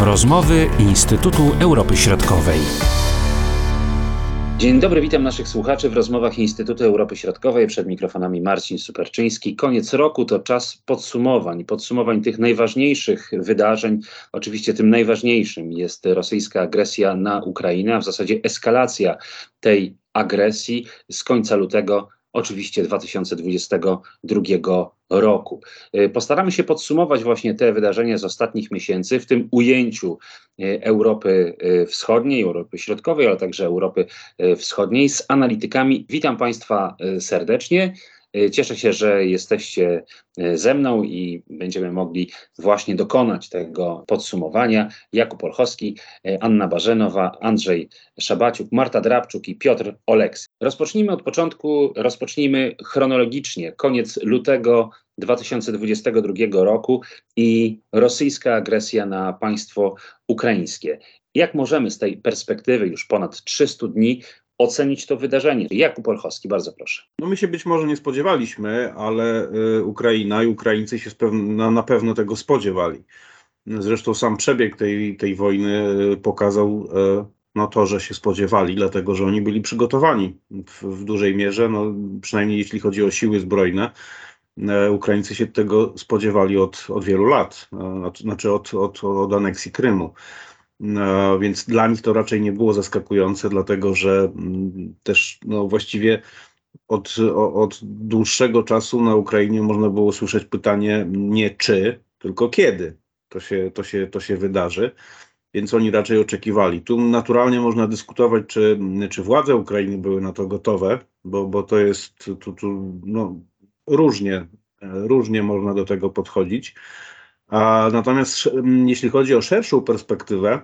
Rozmowy Instytutu Europy Środkowej. Dzień dobry, witam naszych słuchaczy w rozmowach Instytutu Europy Środkowej. Przed mikrofonami Marcin Superczyński. Koniec roku to czas podsumowań, podsumowań tych najważniejszych wydarzeń. Oczywiście tym najważniejszym jest rosyjska agresja na Ukrainę, a w zasadzie eskalacja tej agresji z końca lutego oczywiście 2022 roku. Y, postaramy się podsumować właśnie te wydarzenia z ostatnich miesięcy w tym ujęciu y, Europy y, Wschodniej, Europy Środkowej, ale także Europy Wschodniej z analitykami. Witam Państwa serdecznie. E, cieszę się, że jesteście e, ze mną i będziemy mogli właśnie dokonać tego podsumowania. Jakub Olchowski, e, Anna Barzenowa, Andrzej Szabaciuk, Marta Drabczuk i Piotr Oleks. Rozpocznijmy od początku, rozpocznijmy chronologicznie. Koniec lutego 2022 roku i rosyjska agresja na państwo ukraińskie. Jak możemy z tej perspektywy już ponad 300 dni ocenić to wydarzenie. Jakub Olchowski, bardzo proszę. No my się być może nie spodziewaliśmy, ale y, Ukraina i Ukraińcy się na, na pewno tego spodziewali. Zresztą sam przebieg tej, tej wojny y, pokazał y, no to, że się spodziewali, dlatego że oni byli przygotowani w, w dużej mierze, no, przynajmniej jeśli chodzi o siły zbrojne. Ukraińcy się tego spodziewali od, od wielu lat, znaczy od, od, od aneksji Krymu. No, więc dla nich to raczej nie było zaskakujące, dlatego że mm, też no, właściwie od, od dłuższego czasu na Ukrainie można było słyszeć pytanie nie czy, tylko kiedy to się, to się, to się wydarzy. Więc oni raczej oczekiwali. Tu naturalnie można dyskutować, czy, czy władze Ukrainy były na to gotowe, bo, bo to jest tu, tu, no, różnie, różnie można do tego podchodzić. Natomiast jeśli chodzi o szerszą perspektywę,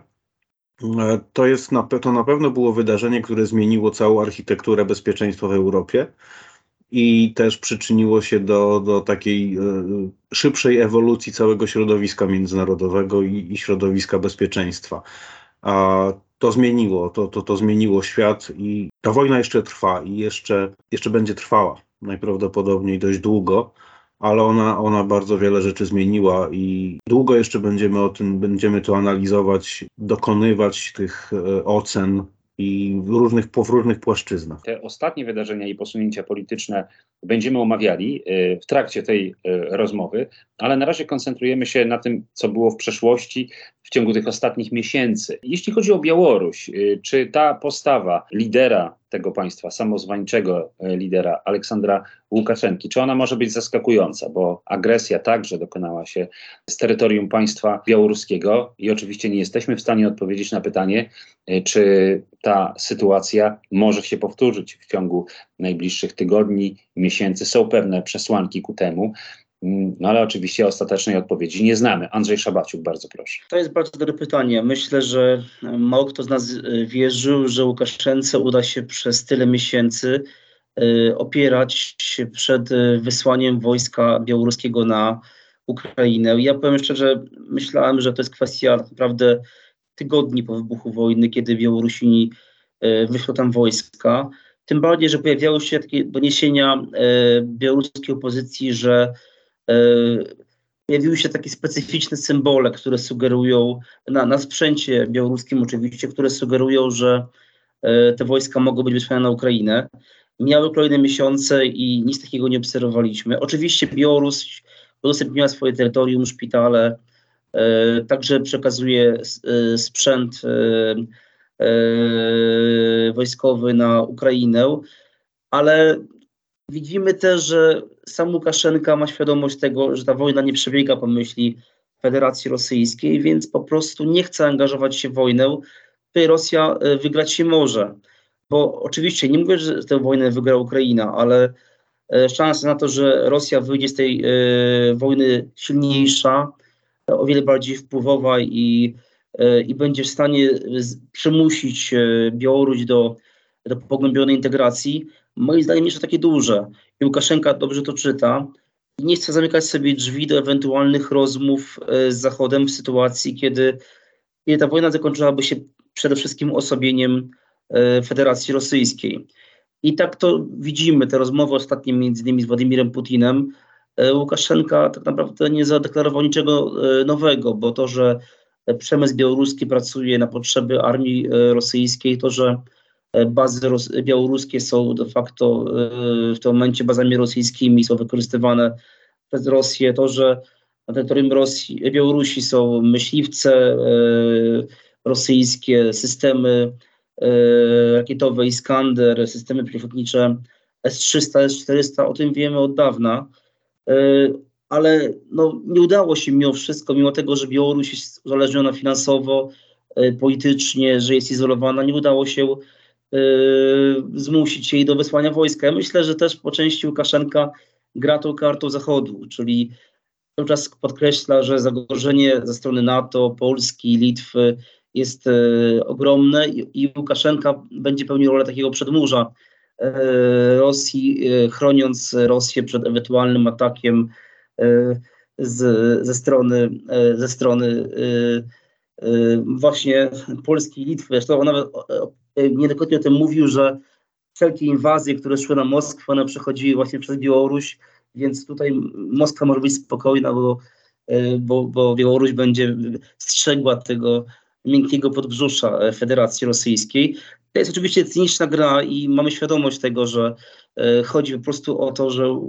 e, to, jest na, to na pewno było wydarzenie, które zmieniło całą architekturę bezpieczeństwa w Europie i też przyczyniło się do, do takiej e, szybszej ewolucji całego środowiska międzynarodowego i, i środowiska bezpieczeństwa. A to zmieniło, to, to, to zmieniło świat i ta wojna jeszcze trwa i jeszcze, jeszcze będzie trwała najprawdopodobniej dość długo ale ona, ona bardzo wiele rzeczy zmieniła i długo jeszcze będziemy o tym, będziemy to analizować, dokonywać tych e, ocen i w różnych, w różnych płaszczyznach. Te ostatnie wydarzenia i posunięcia polityczne będziemy omawiali e, w trakcie tej e, rozmowy, ale na razie koncentrujemy się na tym, co było w przeszłości w ciągu tych ostatnich miesięcy. Jeśli chodzi o Białoruś, czy ta postawa lidera tego państwa, samozwańczego e, lidera Aleksandra Łukaszenki, czy ona może być zaskakująca, bo agresja także dokonała się z terytorium państwa białoruskiego i oczywiście nie jesteśmy w stanie odpowiedzieć na pytanie, e, czy ta sytuacja może się powtórzyć w ciągu najbliższych tygodni, miesięcy. Są pewne przesłanki ku temu. Mm, no ale oczywiście ostatecznej odpowiedzi nie znamy. Andrzej Szabaciuk, bardzo proszę. To jest bardzo dobre pytanie. Myślę, że mało kto z nas y, wierzył, że Łukaszence uda się przez tyle miesięcy y, opierać się przed wysłaniem wojska białoruskiego na Ukrainę. Ja powiem szczerze, myślałem, że to jest kwestia naprawdę tygodni po wybuchu wojny, kiedy Białorusini wyszło tam wojska. Tym bardziej, że pojawiały się takie doniesienia białoruskiej opozycji, że E, pojawiły się takie specyficzne symbole, które sugerują, na, na sprzęcie białoruskim oczywiście, które sugerują, że e, te wojska mogą być wysłane na Ukrainę. Miały kolejne miesiące i nic takiego nie obserwowaliśmy. Oczywiście Białoruś udostępniła swoje terytorium, szpitale, e, także przekazuje sprzęt wojskowy na Ukrainę, ale Widzimy też, że sam Łukaszenka ma świadomość tego, że ta wojna nie przebiega po myśli Federacji Rosyjskiej, więc po prostu nie chce angażować się w wojnę, której Rosja e, wygrać się może. Bo oczywiście nie mówię, że tę wojnę wygra Ukraina, ale e, szanse na to, że Rosja wyjdzie z tej e, wojny silniejsza, o wiele bardziej wpływowa i, i będzie w stanie przymusić Białoruś do, do pogłębionej integracji, moim zdaniem jeszcze takie duże. I Łukaszenka dobrze to czyta. Nie chce zamykać sobie drzwi do ewentualnych rozmów e, z Zachodem w sytuacji, kiedy, kiedy ta wojna zakończyłaby się przede wszystkim osobieniem e, Federacji Rosyjskiej. I tak to widzimy, te rozmowy ostatnie między innymi z Władimirem Putinem. E, Łukaszenka tak naprawdę nie zadeklarował niczego nowego, bo to, że przemysł białoruski pracuje na potrzeby armii rosyjskiej, to, że bazy białoruskie są de facto w tym momencie bazami rosyjskimi, są wykorzystywane przez Rosję, to, że na terytorium Rosji, Białorusi są myśliwce rosyjskie, systemy rakietowe Iskander, systemy przeciwlotnicze S-300, S-400, o tym wiemy od dawna, ale no, nie udało się mimo wszystko, mimo tego, że Białoruś jest uzależniona finansowo, politycznie, że jest izolowana, nie udało się zmusić jej do wysłania wojska. Ja myślę, że też po części Łukaszenka gra tą kartą Zachodu, czyli cały czas podkreśla, że zagrożenie ze strony NATO, Polski, Litwy jest ogromne i Łukaszenka będzie pełnił rolę takiego przedmurza Rosji, chroniąc Rosję przed ewentualnym atakiem z, ze strony, ze strony właśnie Polski i Litwy. Zresztą nawet niejednokrotnie o tym mówił, że wszelkie inwazje, które szły na Moskwę, one przechodziły właśnie przez Białoruś, więc tutaj Moskwa może być spokojna, bo, bo, bo Białoruś będzie strzegła tego miękkiego podbrzusza Federacji Rosyjskiej. To jest oczywiście cyniczna gra i mamy świadomość tego, że chodzi po prostu o to, że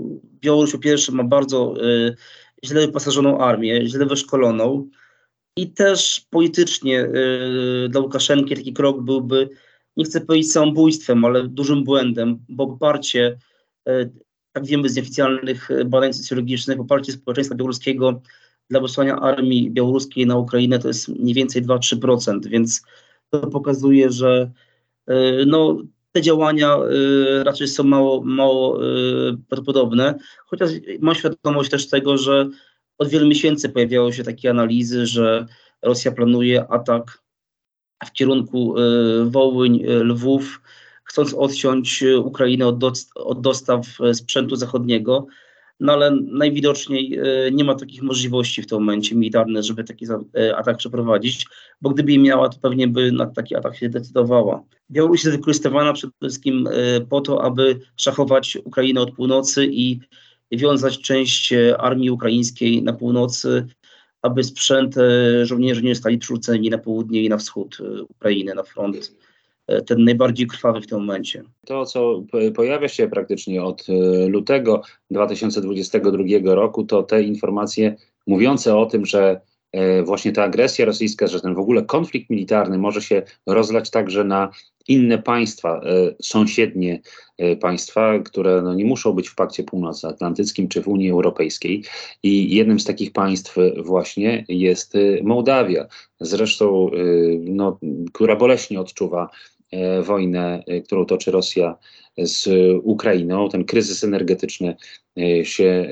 Białoruś po pierwsze ma bardzo źle wyposażoną armię, źle wyszkoloną i też politycznie dla Łukaszenki taki krok byłby nie chcę powiedzieć samobójstwem, ale dużym błędem, bo poparcie, tak wiemy z nieoficjalnych badań socjologicznych, poparcie społeczeństwa białoruskiego dla wysłania armii białoruskiej na Ukrainę to jest mniej więcej 2-3%, więc to pokazuje, że no, te działania raczej są mało, mało prawdopodobne, chociaż mam świadomość też tego, że od wielu miesięcy pojawiały się takie analizy, że Rosja planuje atak w kierunku Wołyń, Lwów, chcąc odciąć Ukrainę od, dostaw sprzętu zachodniego. No ale najwidoczniej nie ma takich możliwości w tym momencie militarnych, żeby taki atak przeprowadzić, bo gdyby je miała, to pewnie by na taki atak się decydowała. Białoruś jest wykorzystywana przede wszystkim po to, aby szachować Ukrainę od północy i wiązać część armii ukraińskiej na północy aby sprzęt żołnierzy nie zostali przerzuceni na południe i na wschód Ukrainy, na front ten najbardziej krwawy w tym momencie. To, co pojawia się praktycznie od lutego 2022 roku, to te informacje mówiące o tym, że właśnie ta agresja rosyjska, że ten w ogóle konflikt militarny może się rozlać także na inne państwa, sąsiednie państwa, które no nie muszą być w Pakcie Północnoatlantyckim czy w Unii Europejskiej. I jednym z takich państw właśnie jest Mołdawia, zresztą, no, która boleśnie odczuwa wojnę, którą toczy Rosja z Ukrainą. Ten kryzys energetyczny się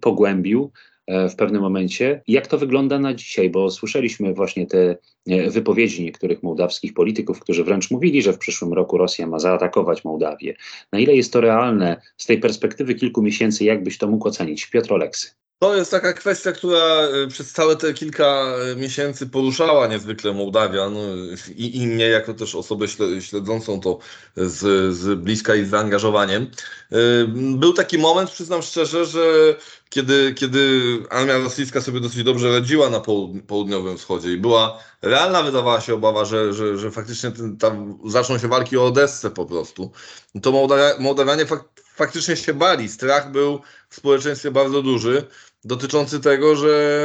pogłębił w pewnym momencie. Jak to wygląda na dzisiaj? Bo słyszeliśmy właśnie te wypowiedzi niektórych mołdawskich polityków, którzy wręcz mówili, że w przyszłym roku Rosja ma zaatakować Mołdawię. Na ile jest to realne z tej perspektywy kilku miesięcy? Jak byś to mógł ocenić? Piotr Oleksy. To jest taka kwestia, która przez całe te kilka miesięcy poruszała niezwykle Mołdawian i, i mnie, jako też osobę śledzącą to z, z bliska i z zaangażowaniem. Był taki moment, przyznam szczerze, że kiedy, kiedy armia rosyjska sobie dosyć dobrze radziła na południowym wschodzie i była realna, wydawała się obawa, że, że, że faktycznie ten, tam zaczną się walki o Odessę po prostu, to Mołdawia, Mołdawianie fak, faktycznie się bali. Strach był w społeczeństwie bardzo duży dotyczący tego, że,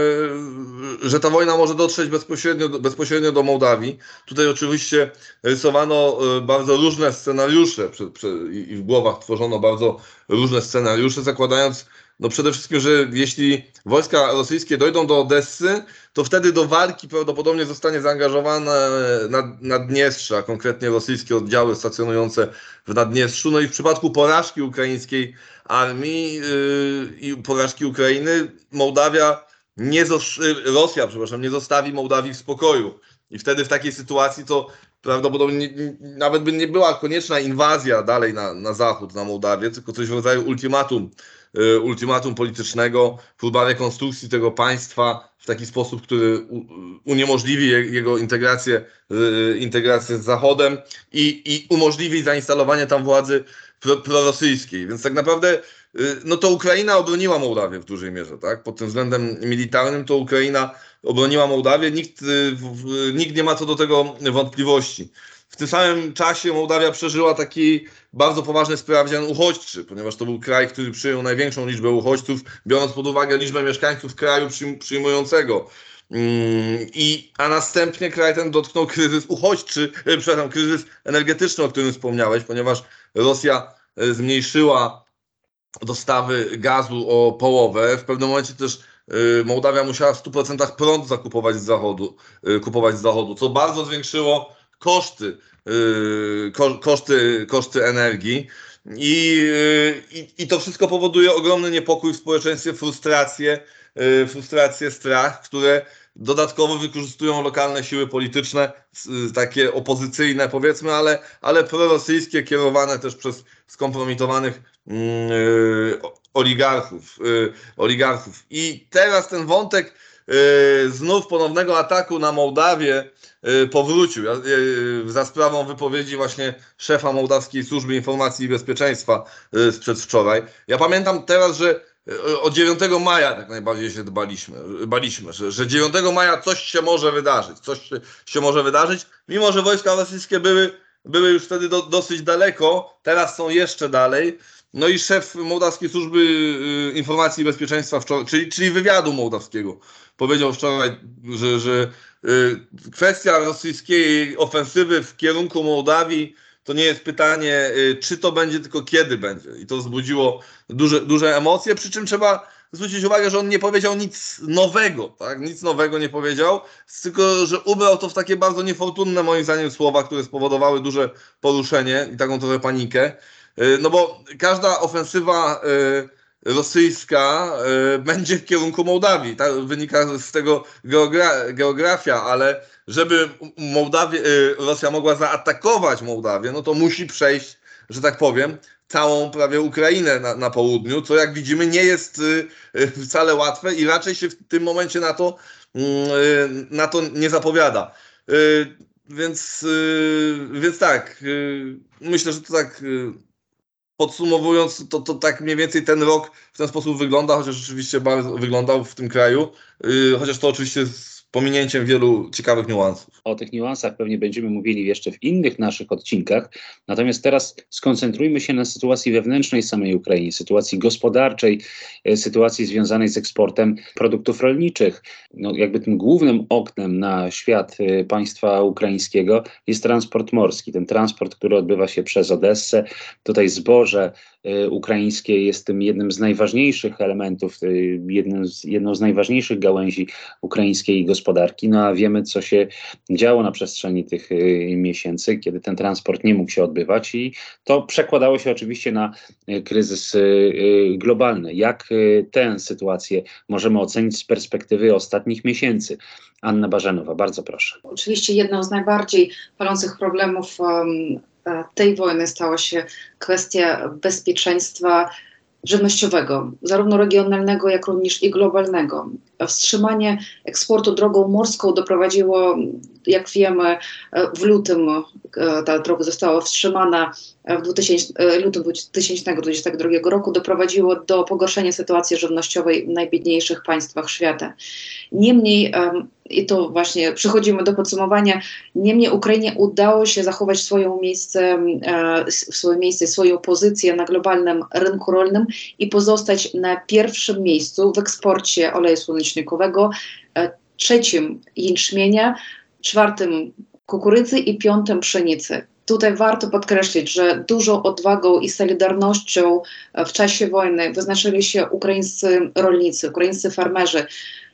że ta wojna może dotrzeć bezpośrednio, bezpośrednio do Mołdawii. Tutaj oczywiście rysowano bardzo różne scenariusze i w głowach tworzono bardzo różne scenariusze, zakładając no przede wszystkim, że jeśli wojska rosyjskie dojdą do Odessy, to wtedy do walki prawdopodobnie zostanie zaangażowane Naddniestrze, a konkretnie rosyjskie oddziały stacjonujące w Naddniestrzu. No i w przypadku porażki ukraińskiej armii yy, i porażki Ukrainy, Mołdawia nie Rosja, przepraszam, nie zostawi Mołdawii w spokoju. I wtedy w takiej sytuacji to prawdopodobnie nawet by nie była konieczna inwazja dalej na, na zachód, na Mołdawię, tylko coś w rodzaju ultimatum ultimatum politycznego, próba rekonstrukcji tego państwa w taki sposób, który uniemożliwi jego integrację, integrację z Zachodem i, i umożliwi zainstalowanie tam władzy pro, prorosyjskiej. Więc tak naprawdę no to Ukraina obroniła Mołdawię w dużej mierze, tak? Pod tym względem militarnym to Ukraina obroniła Mołdawię, nikt, nikt nie ma co do tego wątpliwości. W tym samym czasie Mołdawia przeżyła taki bardzo poważny sprawdzian uchodźczy, ponieważ to był kraj, który przyjął największą liczbę uchodźców, biorąc pod uwagę liczbę mieszkańców kraju przyjmującego. Mm, I, a następnie kraj ten dotknął kryzys uchodźczy, e, przepraszam, kryzys energetyczny, o którym wspomniałeś, ponieważ Rosja e, zmniejszyła dostawy gazu o połowę. W pewnym momencie też e, Mołdawia musiała w 100% prąd zakupować z zachodu, kupować z zachodu, co bardzo zwiększyło koszty, koszty, koszty energii. I, i, I to wszystko powoduje ogromny niepokój w społeczeństwie, frustrację, frustrację, strach, które dodatkowo wykorzystują lokalne siły polityczne, takie opozycyjne powiedzmy, ale, ale prorosyjskie, kierowane też przez skompromitowanych yy, oligarchów, oligarchów. I teraz ten wątek znów ponownego ataku na Mołdawię powrócił ja, yy, za sprawą wypowiedzi właśnie szefa Mołdawskiej Służby Informacji i Bezpieczeństwa yy, sprzed wczoraj. Ja pamiętam teraz, że od 9 maja tak najbardziej się baliśmy, baliśmy że, że 9 maja coś się może wydarzyć, coś się, może wydarzyć, mimo że wojska rosyjskie były, były już wtedy do, dosyć daleko, teraz są jeszcze dalej. No i szef Mołdawskiej Służby y, Informacji i Bezpieczeństwa, wczoraj, czyli, czyli wywiadu mołdawskiego, powiedział wczoraj, że, że y, kwestia rosyjskiej ofensywy w kierunku Mołdawii to nie jest pytanie, y, czy to będzie, tylko kiedy będzie. I to wzbudziło duże, duże emocje, przy czym trzeba zwrócić uwagę, że on nie powiedział nic nowego, tak? Nic nowego nie powiedział, tylko że ubrał to w takie bardzo niefortunne moim zdaniem słowa, które spowodowały duże poruszenie i taką trochę panikę. Y, no bo każda ofensywa rosyjska będzie w kierunku Mołdawii. Tak? Wynika z tego geogra geografia, ale żeby Mołdawie, y, Rosja mogła zaatakować Mołdawię, no to musi przejść, że tak powiem, całą prawie Ukrainę na, na południu, co jak widzimy nie jest y, wcale łatwe i raczej się w tym momencie na to, mm, na to nie zapowiada. Więc, więc tak, myślę, że to tak podsumowując, to, to tak mniej więcej ten rok w ten sposób wygląda, chociaż rzeczywiście bardzo wyglądał w tym kraju, chociaż to oczywiście pominięciem wielu ciekawych niuansów. O tych niuansach pewnie będziemy mówili jeszcze w innych naszych odcinkach. Natomiast teraz skoncentrujmy się na sytuacji wewnętrznej samej Ukrainy, sytuacji gospodarczej, e, sytuacji związanej z eksportem produktów rolniczych. No, jakby tym głównym oknem na świat e, państwa ukraińskiego jest transport morski. Ten transport, który odbywa się przez Odessę. Tutaj zboże ukraińskie jest tym jednym z najważniejszych elementów, jednym z, jedną z najważniejszych gałęzi ukraińskiej gospodarki no a wiemy, co się działo na przestrzeni tych y, miesięcy, kiedy ten transport nie mógł się odbywać i to przekładało się oczywiście na kryzys globalny. Jak tę sytuację możemy ocenić z perspektywy ostatnich miesięcy? Anna Barzenowa, bardzo proszę. Oczywiście jedną z najbardziej palących problemów tej wojny stała się kwestia bezpieczeństwa żywnościowego, zarówno regionalnego, jak również i globalnego. Wstrzymanie eksportu drogą morską doprowadziło, jak wiemy, w lutym e, ta droga została wstrzymana w 2000, e, lutym 2022 roku, doprowadziło do pogorszenia sytuacji żywnościowej w najbiedniejszych państwach świata. Niemniej i to właśnie przechodzimy do podsumowania. Niemniej Ukrainie udało się zachować swoje miejsce, e, swoje miejsce, swoją pozycję na globalnym rynku rolnym i pozostać na pierwszym miejscu w eksporcie oleju słonecznikowego, e, trzecim jęczmienia, czwartym kukurydzy i piątym pszenicy. Tutaj warto podkreślić, że dużą odwagą i solidarnością w czasie wojny wyznaczyli się ukraińscy rolnicy, ukraińscy farmerzy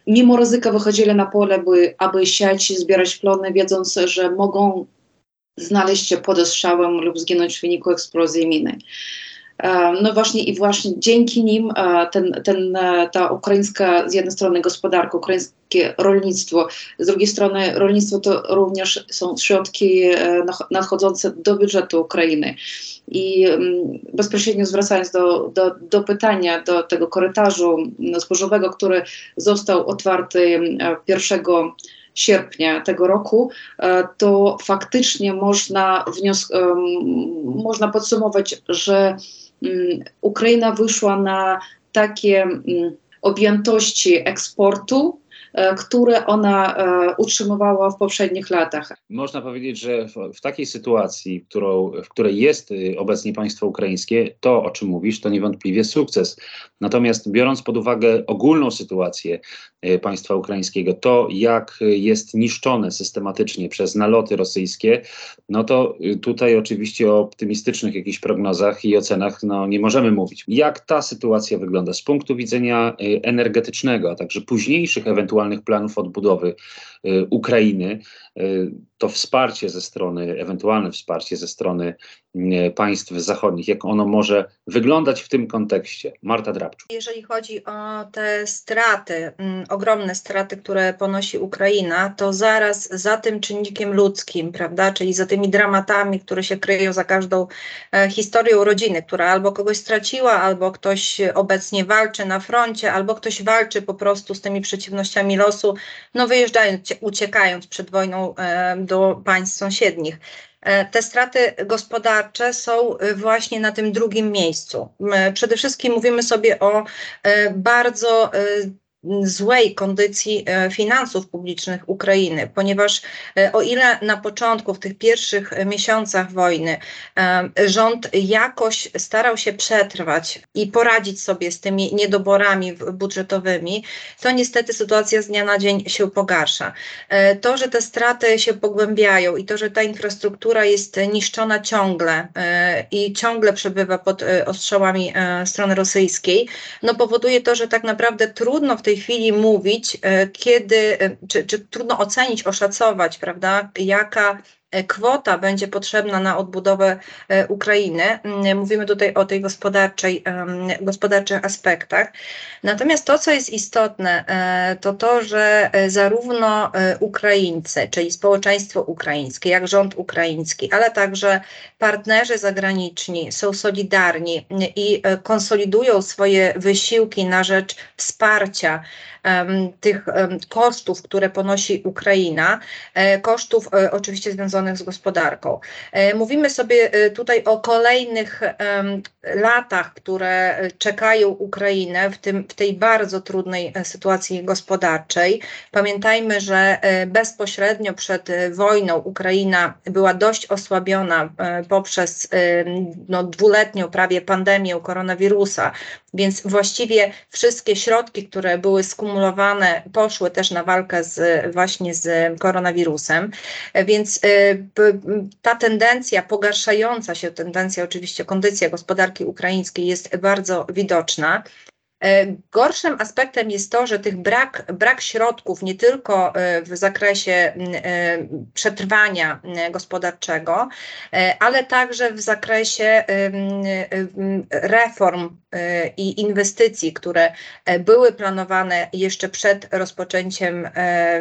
mimo ryzyka wychodzili na pole, by, aby siać i zbierać plony, wiedząc, że mogą znaleźć się pod ostrzałem lub zginąć w wyniku eksplozji miny. E, no właśnie i właśnie dzięki nim e, ten, ten, e, ta ukraińska z jednej strony gospodarka, ukraińskie rolnictwo, z drugiej strony rolnictwo to również są środki nadchodzące do budżetu Ukrainy. I mm, bezpośrednio zwracając do, do, do pytania, do tego korytarzu zbożowego, który został otwarty 1 sierpnia tego roku, to faktycznie można, wnios- można podsumować, że Ukraina wyszła na takie objętości eksportu, które ona e, utrzymywała w poprzednich latach. Można powiedzieć, że w, takiej sytuacji, którą, w której jest y, obecnie państwo ukraińskie, to o czym mówisz, to niewątpliwie sukces. Natomiast biorąc pod uwagę ogólną sytuację y, państwa ukraińskiego, to jak jest niszczone systematycznie przez naloty rosyjskie, no to y, tutaj oczywiście o optymistycznych jakichś prognozach i ocenach no, nie możemy mówić. Jak ta sytuacja wygląda z punktu widzenia energetycznego, a także późniejszych ewentualnych ewentualnych planów odbudowy Ukrainy, y, to wsparcie ze strony, ewentualne wsparcie ze strony y, państw zachodnich, jak ono może wyglądać w tym kontekście? Marta Drabczuk. Jeżeli chodzi o te straty, mm, ogromne straty, które ponosi Ukraina, to zaraz za tym czynnikiem ludzkim, prawda, czyli za tymi dramatami, które się kryją za każdą e, historią rodziny, która albo kogoś straciła, albo ktoś obecnie walczy na froncie, albo ktoś walczy po prostu z tymi przeciwnościami losu, no wyjeżdżając, uciekając przed wojną e, do państw sąsiednich. E, te straty gospodarcze są e, właśnie na tym drugim miejscu. Przede wszystkim mówimy sobie o bardzo złej kondycji e, finansów publicznych Ukrainy, ponieważ e, o ile na początku, w tych pierwszych miesiącach wojny, e, rząd jakoś starał się przetrwać i poradzić sobie z tymi niedoborami budżetowymi, to niestety sytuacja z dnia na dzień się pogarsza. To, że te straty się pogłębiają i to, że ta infrastruktura jest niszczona ciągle i ciągle przebywa pod ostrzałami strony rosyjskiej, no powoduje to, że tak naprawdę trudno w tej tej chwili mówić, e, kiedy, e, czy, czy trudno ocenić, oszacować, prawda, jaka kwota będzie potrzebna na odbudowę e, Ukrainy. Mm, mówimy tutaj o tej gospodarczej, gospodarczych aspektach. Natomiast to, co jest istotne, e, to to, że zarówno Ukraińcy, czyli społeczeństwo ukraińskie, jak rząd ukraiński, ale także partnerzy zagraniczni są solidarni i konsolidują swoje wysiłki na rzecz wsparcia tych kosztów, które ponosi Ukraina, kosztów oczywiście związanych związanych z gospodarką. E, mówimy sobie e, tutaj o kolejnych latach, które czekają Ukrainę w, tym, w tej bardzo trudnej e, sytuacji gospodarczej. Pamiętajmy, że bezpośrednio przed wojną Ukraina była dość osłabiona poprzez no, dwuletnią prawie pandemię koronawirusa, więc właściwie wszystkie środki, które były skumulowane, poszły też na walkę z, właśnie z koronawirusem. Więc ta tendencja, pogarszająca się tendencja, oczywiście kondycja gospodarki ukraińskiej jest bardzo widoczna. E, gorszym aspektem jest to, że tych brak, brak środków nie tylko e, w zakresie e, przetrwania gospodarczego, ale także w zakresie reform i inwestycji, które były planowane jeszcze przed rozpoczęciem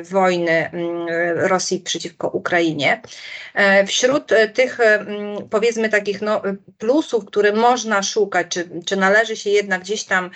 wojny Rosji przeciwko Ukrainie. Wśród tych powiedzmy takich no, plusów, które można szukać, czy, czy należy się jednak gdzieś tam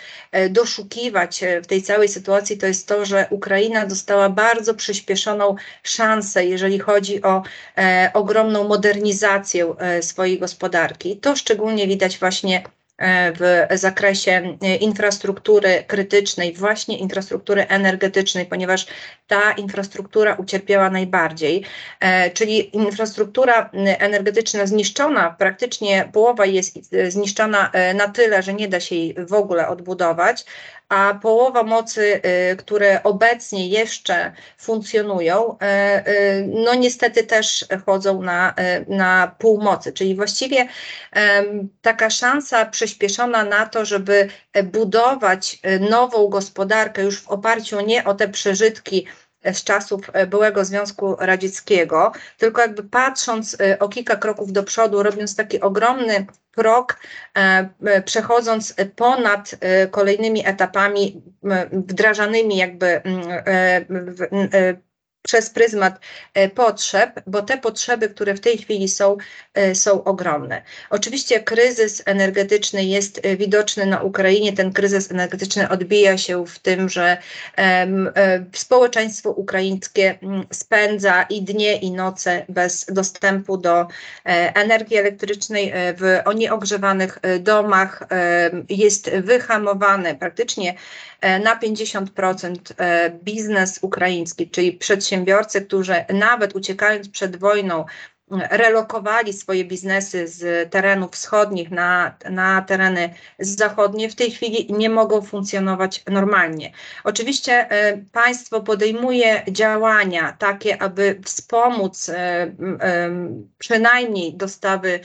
doszukiwać e, w tej całej sytuacji, to jest to, że Ukraina dostała bardzo przyspieszoną szansę, jeżeli chodzi o e, ogromną modernizację e, swojej gospodarki. To szczególnie widać właśnie E, w zakresie e, infrastruktury krytycznej, właśnie infrastruktury energetycznej, ponieważ ta infrastruktura ucierpiała najbardziej, e, czyli infrastruktura energetyczna zniszczona, praktycznie połowa jest zniszczona na tyle, że nie da się jej w ogóle odbudować, a połowa mocy, które obecnie jeszcze funkcjonują, no niestety też chodzą na, na półmocy, czyli właściwie taka szansa przyspieszona na to, żeby budować nową gospodarkę już w oparciu nie o te przeżytki, z czasów byłego Związku Radzieckiego, tylko jakby patrząc o kilka kroków do przodu, robiąc taki ogromny krok, e, e, przechodząc ponad e, kolejnymi etapami wdrażanymi jakby przez pryzmat e, potrzeb, bo te potrzeby, które w tej chwili są, e, są ogromne. Oczywiście kryzys energetyczny jest e, widoczny na Ukrainie. Ten kryzys energetyczny odbija się w tym, że społeczeństwo ukraińskie mm, spędza i dnie, i noce bez dostępu do energii elektrycznej w nieogrzewanych domach. Jest wyhamowane praktycznie na 50% biznes ukraiński, czyli przedsiębiorstwa przedsiębiorcy, którzy nawet uciekając przed wojną, relokowali swoje biznesy z terenów wschodnich na, na tereny zachodnie, w tej chwili nie mogą funkcjonować normalnie. Oczywiście y, państwo podejmuje działania takie, aby wspomóc y, y, przynajmniej dostawy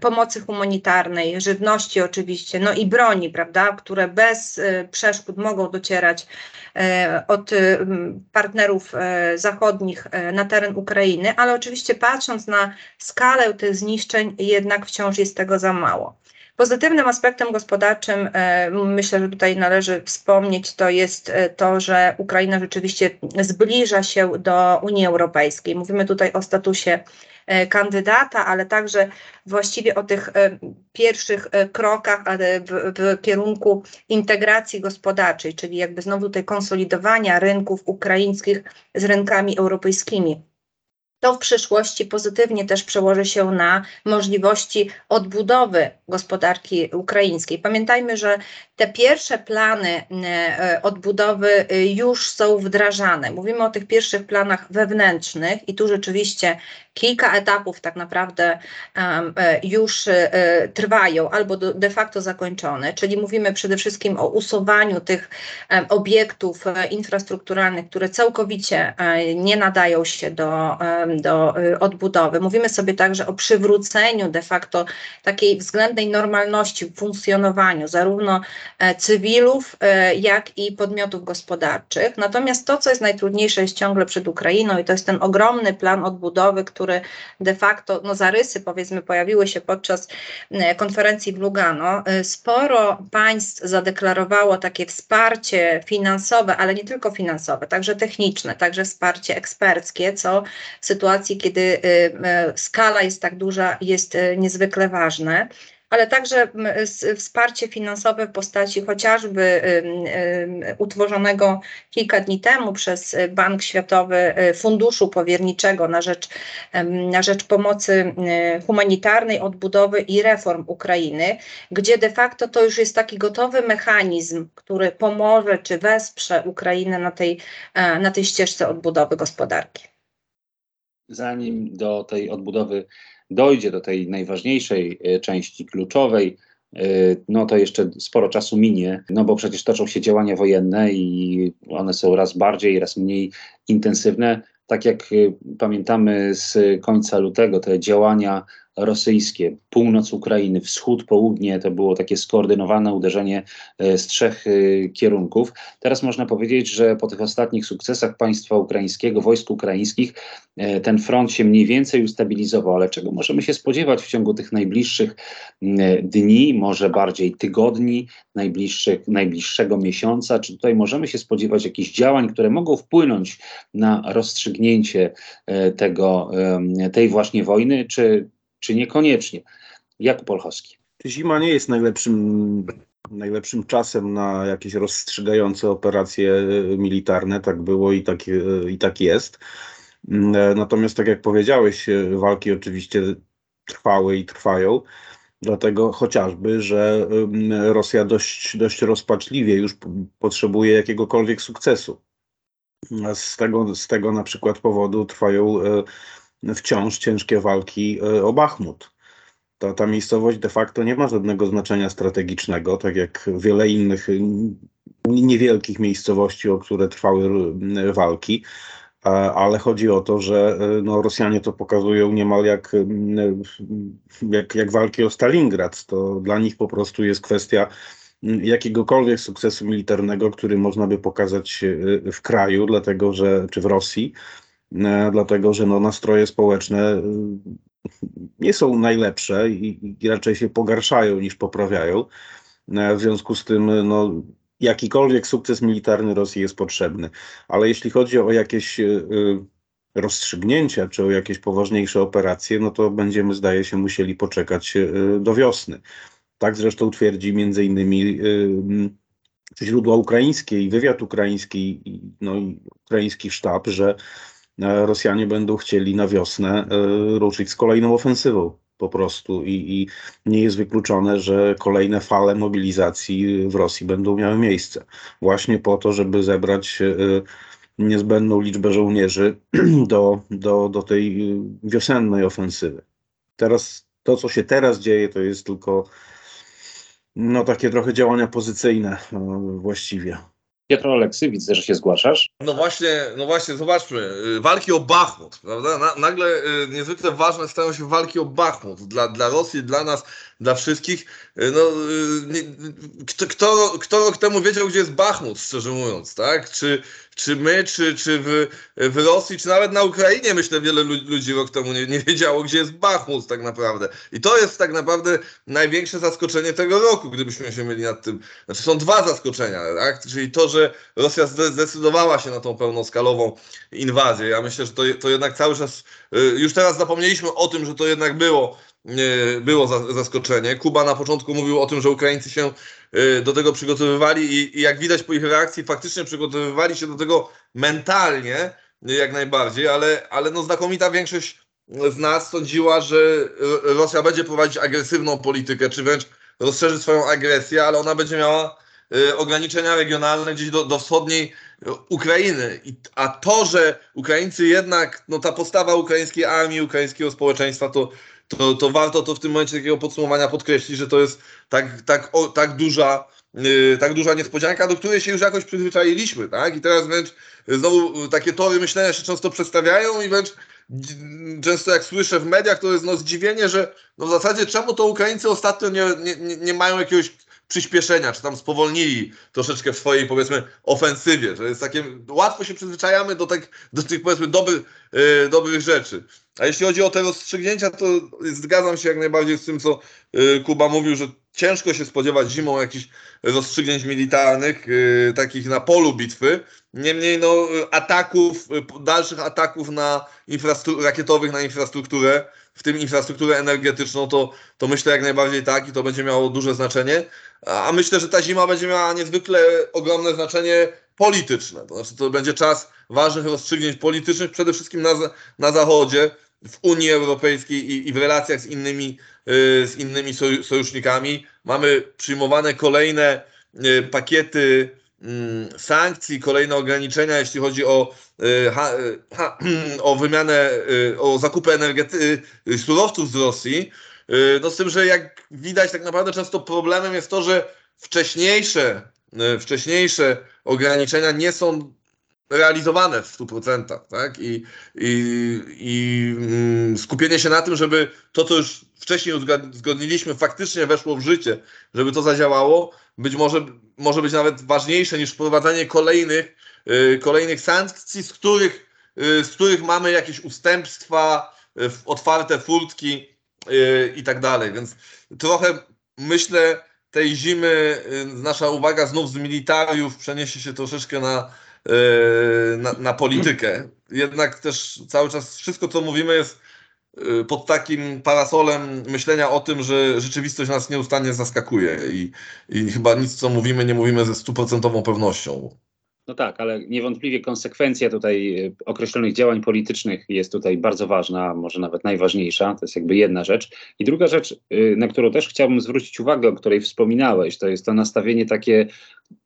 pomocy humanitarnej, żywności oczywiście, no i broni, prawda, które bez e, przeszkód mogą docierać e, od partnerów e, zachodnich na teren Ukrainy, ale oczywiście patrząc na skalę tych zniszczeń, jednak wciąż jest tego za mało. Pozytywnym aspektem gospodarczym, myślę, że tutaj należy wspomnieć, to jest to, że Ukraina rzeczywiście zbliża się do Unii Europejskiej. Mówimy tutaj o statusie E, kandydata, ale także właściwie o tych e, pierwszych e, krokach w, w kierunku integracji gospodarczej, czyli jakby znowu tej konsolidowania rynków ukraińskich z rynkami europejskimi to w przyszłości pozytywnie też przełoży się na możliwości odbudowy gospodarki ukraińskiej. Pamiętajmy, że te pierwsze plany odbudowy już są wdrażane. Mówimy o tych pierwszych planach wewnętrznych i tu rzeczywiście kilka etapów tak naprawdę e, już e, trwają albo de facto zakończone, czyli mówimy przede wszystkim o usuwaniu tych obiektów e, infrastrukturalnych, które całkowicie nie nadają się do, do odbudowy. Mówimy sobie także o przywróceniu de facto takiej względnej normalności w funkcjonowaniu zarówno cywilów, jak i podmiotów gospodarczych. Natomiast to, co jest najtrudniejsze, jest ciągle przed Ukrainą i to jest ten ogromny plan odbudowy, który de facto, no zarysy powiedzmy pojawiły się podczas e, konferencji w Lugano. E, sporo państw zadeklarowało takie wsparcie finansowe, ale nie tylko finansowe, także techniczne, także wsparcie eksperckie, co w sytuacji, kiedy e, skala jest tak duża, jest niezwykle ważne ale także wsparcie finansowe w postaci chociażby utworzonego kilka dni temu przez Bank Światowy y, Funduszu Powierniczego na rzecz, na rzecz pomocy y, humanitarnej, odbudowy i reform Ukrainy, gdzie de facto to już jest taki gotowy mechanizm, który pomoże czy wesprze Ukrainę na tej, e, na tej ścieżce odbudowy gospodarki. Zanim do tej odbudowy dojdzie do tej najważniejszej e, części, kluczowej, e, no to jeszcze sporo czasu minie, no bo przecież toczą się działania wojenne i one są raz bardziej, raz mniej intensywne. Tak jak e, pamiętamy z końca lutego, te działania rosyjskie, północ Ukrainy, wschód, południe, to było takie skoordynowane uderzenie e, z trzech e, kierunków. Teraz można powiedzieć, że po tych ostatnich sukcesach państwa ukraińskiego, wojsk ukraińskich, e, ten front się mniej więcej ustabilizował, ale czego możemy się spodziewać w ciągu tych najbliższych dni, może bardziej tygodni, najbliższych, najbliższego miesiąca? Czy tutaj możemy się spodziewać jakichś działań, które mogą wpłynąć na rozstrzygnięcie tego, tej właśnie wojny, czy czy niekoniecznie. Jakub Olchowski. Zima nie jest najlepszym, najlepszym czasem na jakieś rozstrzygające operacje militarne. Tak było i tak, i tak jest. Natomiast, tak jak powiedziałeś, walki oczywiście trwały i trwają. Dlatego chociażby, że Rosja dość, dość rozpaczliwie już potrzebuje jakiegokolwiek sukcesu. Z tego, z tego na przykład powodu trwają e, wciąż ciężkie walki e, o Bachmut. Ta, ta miejscowość de facto nie ma żadnego znaczenia strategicznego, tak jak wiele innych niewielkich miejscowości, o które trwały walki, ale chodzi o to, że e, no, Rosjanie to pokazują niemal jak, jak, jak walki o Stalingrad. To dla nich po prostu jest kwestia jakiegokolwiek sukcesu militarnego, który można by pokazać e, w kraju, dlatego że, czy w Rosji, E, dlatego że no, nastroje społeczne e, nie są najlepsze i, i raczej się pogarszają niż poprawiają. E, w związku z tym no, jakikolwiek sukces militarny Rosji jest potrzebny. Ale jeśli chodzi o jakieś rozstrzygnięcia czy o jakieś poważniejsze operacje, no to będziemy, zdaje się, musieli poczekać do wiosny. Tak zresztą twierdzi między innymi źródła ukraińskie i wywiad ukraiński, no i ukraiński sztab, że e, Rosjanie będą chcieli na wiosnę e, ruszyć z kolejną ofensywą po prostu i, i nie jest wykluczone, że kolejne fale mobilizacji w Rosji będą miały miejsce. Właśnie po to, żeby zebrać e, niezbędną liczbę żołnierzy do, do, do tej wiosennej ofensywy. Teraz to, co się teraz dzieje, to jest tylko no takie trochę działania pozycyjne właściwie. Piotr Oleksy, widzę, że się zgłaszasz. No właśnie, no właśnie, zobaczmy. Y, walki o Bachmut, prawda? Na, nagle y, niezwykle ważne stają się walki o Bachmut. Dla, dla Rosji, dla nas, dla wszystkich. Y, no, nie, kto, kto, kto rok temu wiedział, gdzie jest Bachmut, szczerze mówiąc, tak? Czy, czy my, czy, czy w, w Rosji, czy nawet na Ukrainie, myślę, wiele ludzi rok temu nie, nie wiedziało, gdzie jest Bachmut tak naprawdę. I to jest tak naprawdę największe zaskoczenie tego roku, gdybyśmy się mieli nad tym. Znaczy są dwa zaskoczenia, tak? Czyli to, że Rosja zdecydowała się na tą pełnoskalową inwazję. Ja myślę, że to, to jednak cały czas, y, już teraz zapomnieliśmy o tym, że to jednak było było zaskoczenie. Kuba na początku mówił o tym, że Ukraińcy się y, do tego przygotowywali i, jak widać po ich reakcji, faktycznie przygotowywali się do tego mentalnie y, jak najbardziej, ale, ale no znakomita większość z nas sądziła, że Rosja będzie prowadzić agresywną politykę, czy wręcz rozszerzy swoją agresję, ale ona będzie miała ograniczenia regionalne gdzieś do, do wschodniej Ukrainy. a to, że Ukraińcy jednak, no ta postawa ukraińskiej armii, ukraińskiego społeczeństwa, to to, to warto to w tym momencie takiego podsumowania podkreślić, że to jest tak, tak, o, tak duża yy, tak duża niespodzianka, do której się już jakoś przyzwyczailiśmy, tak? I teraz wręcz znowu takie tory myślenia się często przedstawiają i wręcz często jak słyszę w mediach, to jest no zdziwienie, że no w zasadzie czemu to Ukraińcy ostatnio nie, nie, nie mają jakiegoś przyspieszenia, czy tam spowolnili troszeczkę w swojej, powiedzmy, ofensywie, że jest takie, łatwo się przyzwyczajamy do, tak, do tych, powiedzmy, dobry, yy, dobrych rzeczy. A jeśli chodzi o te rozstrzygnięcia, to zgadzam się jak najbardziej z tym, co yy, Kuba mówił, że ciężko się spodziewać zimą jakichś rozstrzygnięć militarnych, yy, takich na polu bitwy. Niemniej no, ataków, dalszych ataków na rakietowych na infrastrukturę, w tym infrastrukturę energetyczną, to, to myślę jak najbardziej tak i to będzie miało duże znaczenie. A myślę, że ta zima będzie miała niezwykle ogromne znaczenie polityczne. To znaczy, to będzie czas ważnych rozstrzygnięć politycznych, przede wszystkim na, na Zachodzie, w Unii Europejskiej i, i w relacjach z innymi, yy, z innymi sojusznikami. Mamy przyjmowane kolejne yy, pakiety sankcji, kolejne ograniczenia, jeśli chodzi o, y, y, o wymianę, y, o zakupy energety, surowców z Rosji. No z tym, że jak widać, tak naprawdę często problemem jest to, że wcześniejsze, wcześniejsze ograniczenia nie są realizowane w 100%, tak? I, i, i mm, skupienie się na tym, żeby to, co już wcześniej uzgodniliśmy, faktycznie weszło w życie, żeby to zadziałało, być może może być nawet ważniejsze niż wprowadzanie kolejnych, yy, kolejnych sankcji, z których, yy, z których mamy jakieś ustępstwa, yy, otwarte furtki y, i tak dalej. Więc trochę myślę, tej zimy y, nasza uwaga znów z militariów przeniesie się troszeczkę na, y, na, na politykę. Jednak też cały czas wszystko, co mówimy, jest Y, pod takim parasolem myślenia o tym, że rzeczywistość nas nieustannie zaskakuje i, i chyba nic, co mówimy, nie mówimy ze stuprocentową pewnością. No tak, ale niewątpliwie konsekwencja tutaj y, określonych działań politycznych jest tutaj bardzo ważna, może nawet najważniejsza. To jest jakby jedna rzecz. I druga rzecz, y, na którą też chciałbym zwrócić uwagę, o której wspominałeś, to jest to nastawienie takie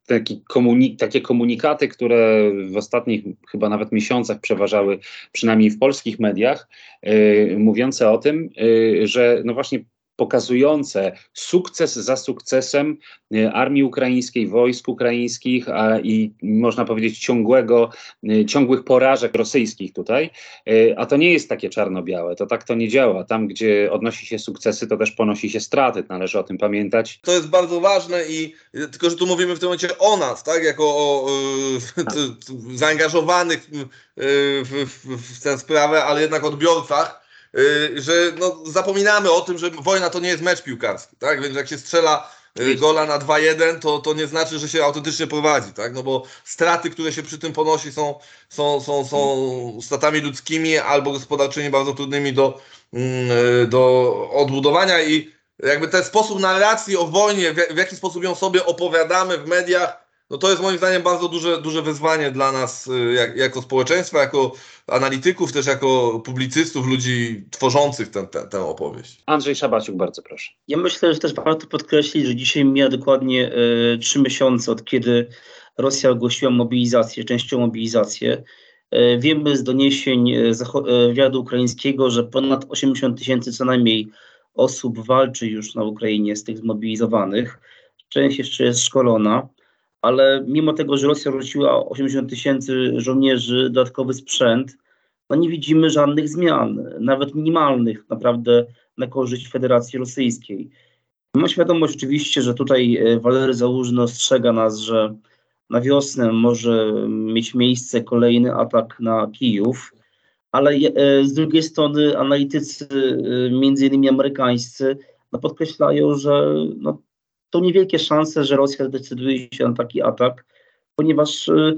taki komunik takie komunikaty, które w ostatnich chyba nawet miesiącach przeważały, przynajmniej w polskich mediach, yy, mówiące o tym, yy, że no właśnie pokazujące sukces za sukcesem e, armii ukraińskiej, wojsk ukraińskich a, i można powiedzieć ciągłego, e, ciągłych porażek rosyjskich tutaj. E, a to nie jest takie czarno-białe, to tak to nie działa. Tam, gdzie odnosi się sukcesy, to też ponosi się straty, należy o tym pamiętać. To jest bardzo ważne i tylko, że tu mówimy w tym momencie o nas, tak, jako o tak. zaangażowanych w, w, w tę sprawę, ale jednak odbiorcach że no, zapominamy o tym, że wojna to nie jest mecz piłkarski, tak? Więc jak się strzela y, gola na 2-1, to, to nie znaczy, że się autentycznie prowadzi, tak? No bo straty, które się przy tym ponosi są, są, są, są stratami ludzkimi albo gospodarczymi bardzo trudnymi do, mm, y, do odbudowania i jakby ten sposób narracji o wojnie, w jaki sposób ją sobie opowiadamy w mediach, no to jest moim zdaniem bardzo duże, duże wyzwanie dla nas y, jak, jako społeczeństwa, jako analityków, też jako publicystów, ludzi tworzących ten, ten, tę opowieść. Andrzej Szabaciuk, bardzo proszę. Ja myślę, że też warto podkreślić, że dzisiaj mija dokładnie e, trzy miesiące od kiedy Rosja ogłosiła mobilizację, częściową mobilizację. E, wiemy z doniesień e, wywiadu ukraińskiego, że ponad 80 tysięcy co najmniej osób walczy już na Ukrainie z tych zmobilizowanych. Część jeszcze jest szkolona, ale mimo tego, że Rosja rzuciła 80 tysięcy żołnierzy, dodatkowy sprzęt, no nie widzimy żadnych zmian, nawet minimalnych naprawdę na korzyść Federacji Rosyjskiej. Mam świadomość oczywiście, że tutaj e, Walery Załużny ostrzega nas, że na wiosnę może mieć miejsce kolejny atak na Kijów, ale e, z drugiej strony analitycy, e, między innymi amerykańscy, no podkreślają, że no, to niewielkie szanse, że Rosja zdecyduje się na taki atak, ponieważ e,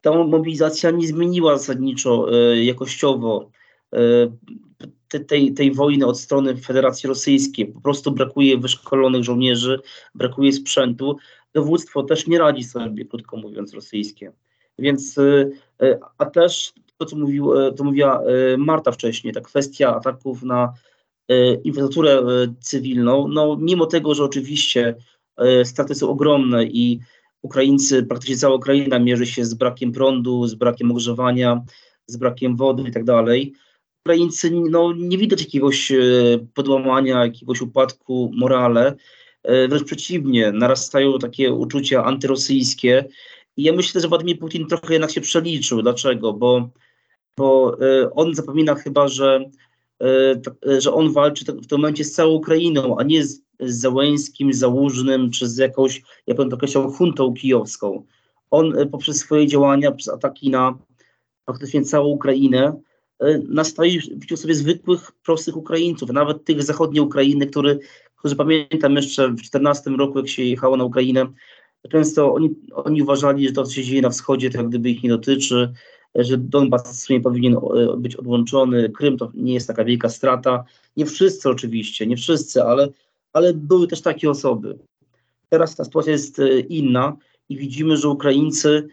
ta mobilizacja nie zmieniła zasadniczo e, jakościowo te, tej, tej wojny od strony Federacji Rosyjskiej. Po prostu brakuje wyszkolonych żołnierzy, brakuje sprzętu. Dowództwo też nie radzi sobie, krótko mówiąc, rosyjskie. Więc, a też to, co, mówił, to mówiła Marta wcześniej, ta kwestia ataków na infrastrukturę e, cywilną, no mimo tego, że oczywiście e, straty są ogromne i Ukraińcy, praktycznie cała Ukraina mierzy się z brakiem prądu, z brakiem ogrzewania, z brakiem wody i tak dalej. Ukraińcy, no, nie widać jakiegoś e, podłamania, jakiegoś upadku morale. E, Wręcz przeciwnie, narastają takie uczucia antyrosyjskie. I ja myślę, że Władimir Putin trochę jednak się przeliczył. Dlaczego? Bo, bo e, on zapomina chyba, że, e, e, że on walczy w tym momencie z całą Ukrainą, a nie z, z Załęskim, Załużnym, czy z jakąś, jak on to określał, huntą kijowską. On e, poprzez swoje działania, przez ataki na praktycznie całą Ukrainę, e, nastawił sobie zwykłych, prostych Ukraińców, nawet tych zachodniej Ukrainy, który, którzy pamiętam jeszcze w 14 roku, jak się jechało na Ukrainę, często oni, oni uważali, że to, co się dzieje na wschodzie, to jak gdyby ich nie dotyczy, e, że Donbas w sumie powinien e, być odłączony, Krym to nie jest taka wielka strata. Nie wszyscy oczywiście, nie wszyscy, ale, ale były też takie osoby. Teraz ta sytuacja jest e, inna i widzimy, że Ukraińcy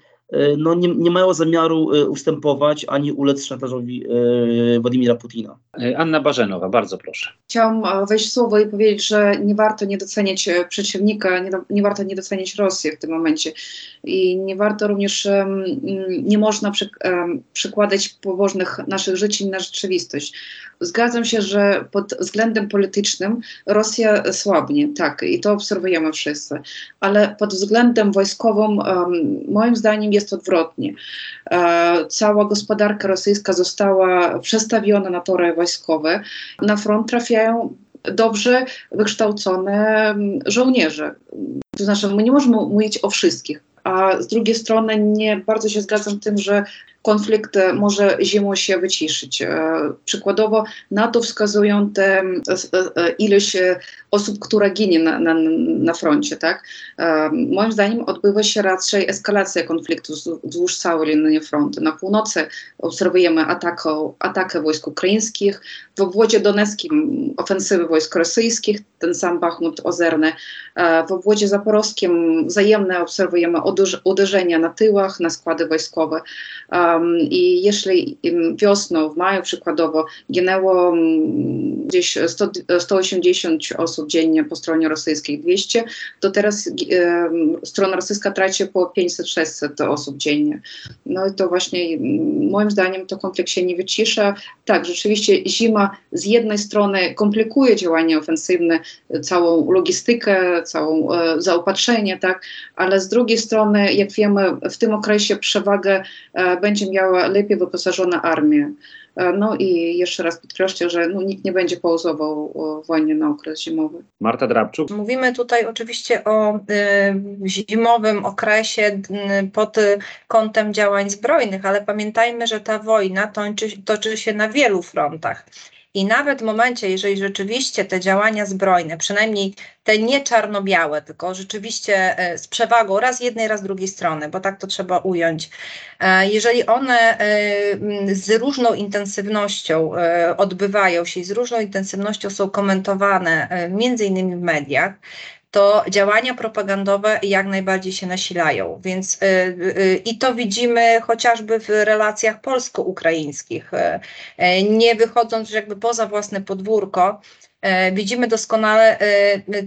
no, nie, nie mają zamiaru e, ustępować ani ulec szantażowi e, Władimira Putina. E, Anna Barzenowa, bardzo proszę. Chciałam e, wejść w słowo i powiedzieć, że nie warto nie doceniać e, przeciwnika, nie, nie warto nie doceniać Rosji w tym momencie. I nie warto również, nie można przy, przykładać pobożnych naszych życzeń na rzeczywistość. Zgadzam się, że pod względem politycznym Rosja słabnie, tak, i to obserwujemy wszyscy, ale pod względem wojskowym, moim zdaniem, jest odwrotnie. E, cała gospodarka rosyjska została przestawiona na tory wojskowe. Na front trafiają dobrze wykształcone mm, żołnierze. To znaczy, my nie możemy mówić o wszystkich. A z drugiej strony nie bardzo się zgadzam z tym, że konflikt może zimą się wyciszyć. E, Przykładowo na to wskazują te e, e, ilość osób, która ginie na, na, na froncie. Tak? Moim zdaniem odbywa się raczej eskalacja konfliktu wzdłuż- całej linii frontu. Na północy obserwujemy ataką, atakę wojsk ukraińskich, w obwodzie doneckim ofensywy wojsk rosyjskich, ten sam Bachmut Ozerny, w obwodzie zaporowskim wzajemne obserwujemy uderz- uderzenia na tyłach, na składy wojskowe. Um, I jeśli wiosną, w maju przykładowo, ginęło mm, gdzieś 100, 180 osób dziennie po stronie rosyjskiej, 200, to teraz em, strona rosyjska traci po 500-600 osób dziennie. No i to właśnie moim zdaniem to konflikt się nie wycisza. Tak, rzeczywiście zima z jednej strony komplikuje działania ofensywne, całą logistykę, całą e, zaopatrzenie, tak, ale z drugiej strony, jak wiemy, w tym okresie przewagę e, będzie miała lepiej wyposażona armia. E, no i jeszcze raz podkreślę, że no, nikt nie będzie pauzował o, wojnie na okres zimowy. Marta Drabczuk. Mówimy tutaj oczywiście o y, zimowym okresie y, pod kątem działań zbrojnych, ale pamiętajmy, że ta wojna toczy, toczy się na wielu frontach. I nawet w momencie, jeżeli rzeczywiście te działania zbrojne, przynajmniej te nie czarno-białe, tylko rzeczywiście e, z przewagą raz jednej, raz drugiej strony, bo tak to trzeba ująć, e, jeżeli one z różną intensywnością odbywają się i z różną intensywnością są komentowane, między innymi w mediach, to działania propagandowe jak najbardziej się nasilają. Więc y, y, i to widzimy chociażby w relacjach polsko-ukraińskich. Y, nie wychodząc jakby poza własne podwórko, Widzimy doskonale,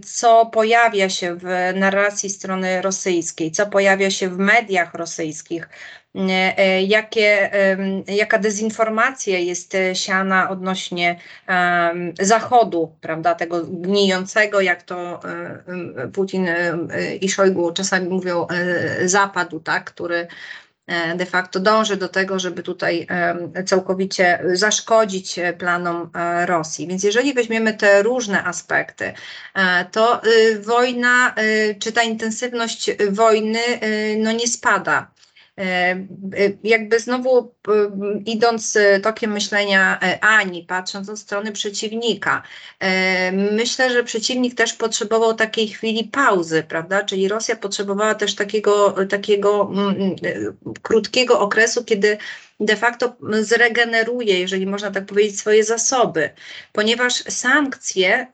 co pojawia się w narracji strony rosyjskiej, co pojawia się w mediach rosyjskich, E, jakie, jaka dezinformacja jest e, siana odnośnie Zachodu, prawda, tego gnijącego, jak to e, Putin i Szojgu czasami mówią, zapadu, tak, który de facto dąży do tego, żeby tutaj całkowicie zaszkodzić planom Rosji. Więc jeżeli weźmiemy te różne aspekty, to wojna, czy ta intensywność wojny no nie spada. E, e, jakby znowu e, idąc tokiem myślenia Ani, patrząc od strony przeciwnika, myślę, że przeciwnik też potrzebował takiej chwili pauzy, prawda? Czyli Rosja potrzebowała też takiego, takiego mm, mm, krótkiego okresu, kiedy de facto zregeneruje, jeżeli można tak powiedzieć, swoje zasoby, ponieważ sankcje,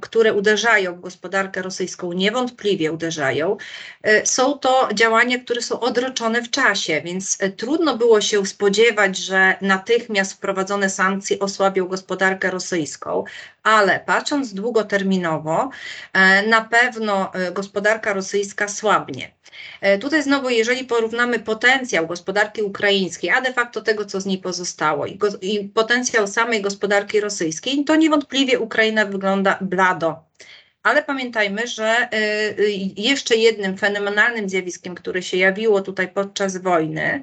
które uderzają w gospodarkę rosyjską, niewątpliwie uderzają, e, są to działania, które są odroczone w czasie, więc e, trudno było się spodziewać, że natychmiast wprowadzone sankcje osłabią gospodarkę rosyjską, ale patrząc długoterminowo, e, na pewno gospodarka rosyjska słabnie. Tutaj znowu, jeżeli porównamy potencjał gospodarki ukraińskiej, a de facto tego, co z niej pozostało, i, go, i potencjał samej gospodarki rosyjskiej, to niewątpliwie Ukraina wygląda blado. Ale pamiętajmy, że jeszcze jednym fenomenalnym zjawiskiem, które się jawiło tutaj podczas wojny,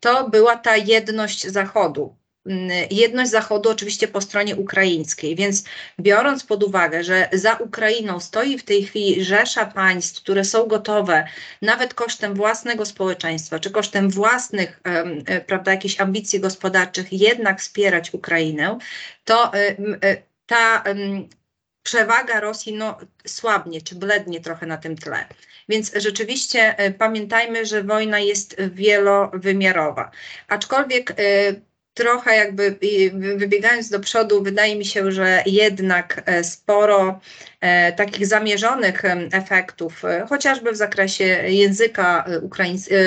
to była ta jedność Zachodu. Mm, jedność Zachodu oczywiście po stronie ukraińskiej, więc biorąc pod uwagę, że za Ukrainą stoi w tej chwili rzesza państw, które są gotowe nawet kosztem własnego społeczeństwa, czy kosztem własnych, e, prawda, jakichś ambicji gospodarczych jednak wspierać Ukrainę, to e, e, ta przewaga Rosji no, słabnie czy blednie trochę na tym tle. Więc rzeczywiście pamiętajmy, że wojna jest wielowymiarowa. Aczkolwiek trochę jakby wybiegając do przodu, wydaje mi się, że jednak e, sporo e, takich zamierzonych efektów, e, chociażby w zakresie języka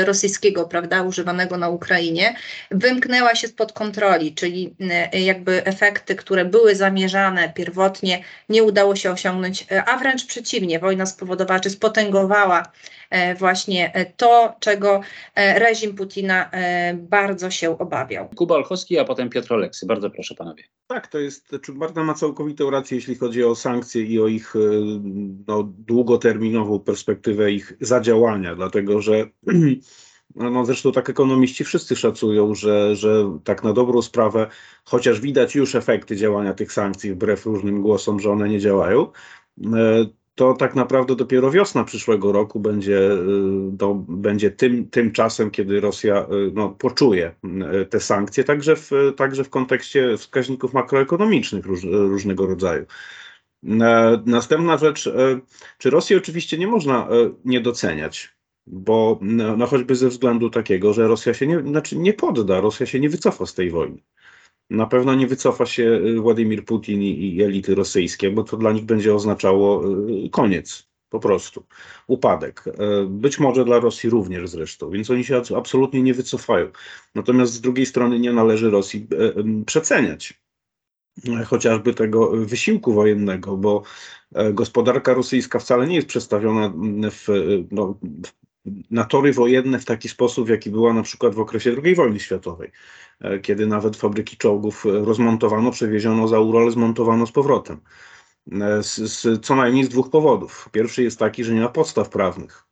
rosyjskiego, prawda, używanego na Ukrainie, wymknęła się spod kontroli, czyli jakby efekty, które były zamierzane pierwotnie, nie udało się osiągnąć, a wręcz przeciwnie, wojna spowodowała czy spotęgowała właśnie to, czego reżim Putina bardzo się obawiał. Kuba Olchowski, a potem Piotr Oleksy. Bardzo proszę panowie. Tak, to jest, czy Marta ma całkowitą rację, jeśli chodzi o sankcje i o ich e, no, długoterminową perspektywę ich zadziałania, dlatego że no zresztą tak ekonomiści wszyscy szacują, że, że tak na dobrą sprawę, chociaż widać już efekty działania tych sankcji, wbrew różnym głosom, że one nie działają, e, to tak naprawdę dopiero wiosna przyszłego roku będzie, y, będzie tym, tym czasem, kiedy Rosja y, no, poczuje y, te sankcje, także w, także w kontekście wskaźników makroekonomicznych róż, różnego rodzaju. Następna rzecz, czy Rosji oczywiście nie można nie doceniać, bo no, no choćby ze względu takiego, że Rosja się nie, znaczy nie podda, Rosja się nie wycofa z tej wojny. Na pewno nie wycofa się y, Władimir Putin i elity rosyjskie, bo to dla nich będzie oznaczało y, koniec, po prostu, upadek. Y, być może dla Rosji również zresztą, więc oni się absolutnie nie wycofają. Natomiast z drugiej strony nie należy Rosji przeceniać chociażby tego wysiłku wojennego, bo gospodarka rosyjska wcale nie jest przestawiona w, no, na tory wojenne w taki sposób, jaki była na przykład w okresie II wojny światowej. E, kiedy nawet fabryki czołgów e, rozmontowano, przewieziono za Ural, zmontowano z powrotem. E, z, z, co najmniej z dwóch powodów. Pierwszy jest taki, że nie ma podstaw prawnych.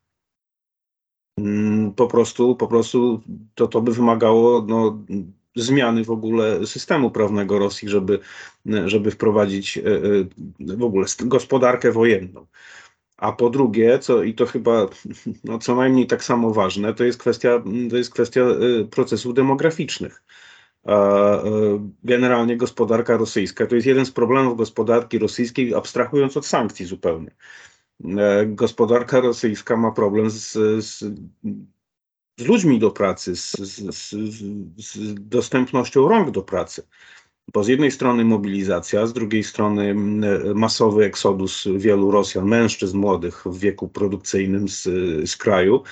Mm, po prostu, po prostu to, to by wymagało no, zmiany w ogóle systemu prawnego Rosji, żeby, żeby wprowadzić w ogóle gospodarkę wojenną. A po drugie, co, i to chyba no, co najmniej tak samo ważne, to jest kwestia, to jest kwestia y, procesów demograficznych. generalnie gospodarka rosyjska. To jest jeden z problemów gospodarki rosyjskiej, abstrahując od sankcji zupełnie. Gospodarka rosyjska ma problem z, z, z ludźmi do pracy, z, z dostępnością rąk do pracy. Bo z jednej strony mobilizacja, z drugiej strony masowy eksodus wielu Rosjan, mężczyzn młodych w wieku produkcyjnym z, z kraju.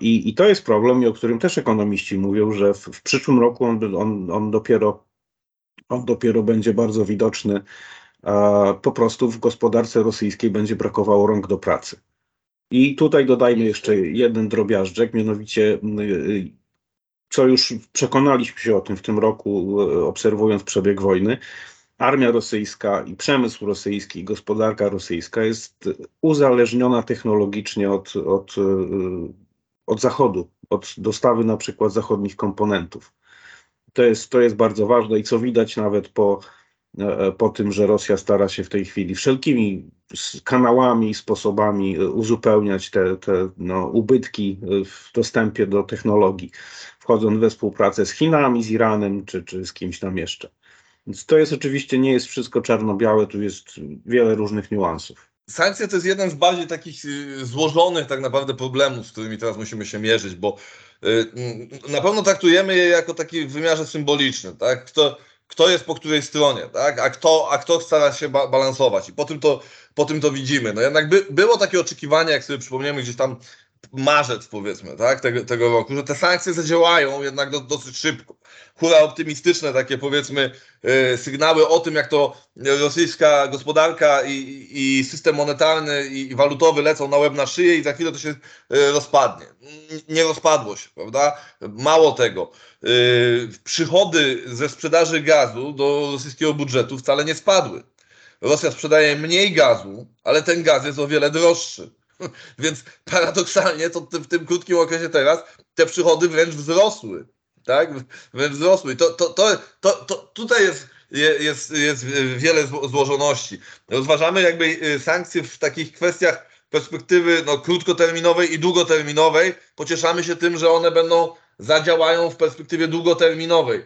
I, I to jest problem, o którym też ekonomiści mówią, że w, w przyszłym roku on, on, on, dopiero, on dopiero będzie bardzo widoczny. Po prostu w gospodarce rosyjskiej będzie brakowało rąk do pracy. I tutaj dodajmy jeszcze jeden drobiażdżek, mianowicie co już przekonaliśmy się o tym w tym roku, obserwując przebieg wojny, armia rosyjska i przemysł rosyjski, i gospodarka rosyjska jest uzależniona technologicznie od, od, od Zachodu, od dostawy na przykład zachodnich komponentów. To jest, to jest bardzo ważne i co widać nawet po, po tym, że Rosja stara się w tej chwili wszelkimi kanałami sposobami uzupełniać te, te no, ubytki w dostępie do technologii, wchodząc we współpracę z Chinami, z Iranem czy, czy z kimś tam jeszcze. Więc to jest oczywiście, nie jest wszystko czarno-białe, tu jest wiele różnych niuansów. Sankcje to jest jeden z bardziej takich złożonych tak naprawdę problemów, z którymi teraz musimy się mierzyć, bo na pewno traktujemy je jako taki w wymiarze symbolicznym, tak? Kto, kto jest po której stronie, tak? A kto, a kto stara się ba balansować i po tym to, po tym to widzimy. No jednak by, było takie oczekiwanie, jak sobie przypomniemy gdzieś tam marzec powiedzmy, tak, tego, tego roku, że te sankcje zadziałają jednak do, dosyć szybko. Hura optymistyczne takie powiedzmy y, sygnały o tym, jak to rosyjska gospodarka i, i system monetarny i walutowy lecą na łeb na szyję i za chwilę to się y, rozpadnie. Nie rozpadło się, prawda? Mało tego. Y, przychody ze sprzedaży gazu do rosyjskiego budżetu wcale nie spadły. Rosja sprzedaje mniej gazu, ale ten gaz jest o wiele droższy. Więc paradoksalnie to w tym krótkim okresie teraz te przychody wręcz wzrosły. Tak? Wręcz wzrosły. To, to, to, to, to tutaj jest, jest, jest wiele złożoności. Rozważamy jakby y, sankcje w takich kwestiach perspektywy no, krótkoterminowej i długoterminowej. Pocieszamy się tym, że one będą zadziałają w perspektywie długoterminowej.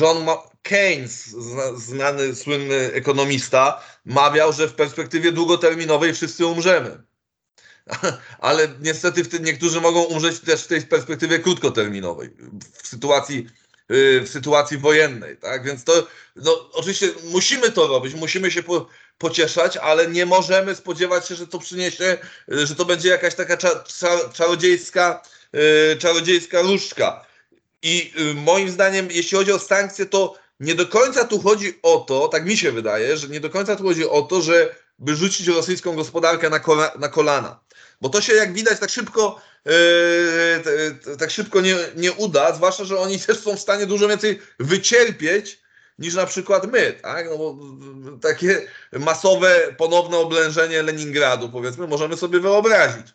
John Keynes, znany, słynny ekonomista, mawiał, że w perspektywie długoterminowej wszyscy umrzemy. ale niestety niektórzy mogą umrzeć też w tej perspektywie krótkoterminowej, w sytuacji, y, w sytuacji wojennej, tak? Więc to, no, oczywiście musimy to robić, musimy się po, pocieszać, ale nie możemy spodziewać się, że to przyniesie, że to będzie jakaś taka cza, cza, czarodziejska, yy, czarodziejska różdżka. I moim zdaniem, jeśli chodzi o sankcje, to nie do końca tu chodzi o to, tak mi się wydaje, że nie do końca tu chodzi o to, że by rzucić rosyjską gospodarkę na, kola, na kolana. Bo to się jak widać tak szybko, yy, tak szybko nie, nie uda, zwłaszcza, że oni też są w stanie dużo więcej wycierpieć niż na przykład my, tak? No takie masowe ponowne oblężenie Leningradu, powiedzmy, możemy sobie wyobrazić.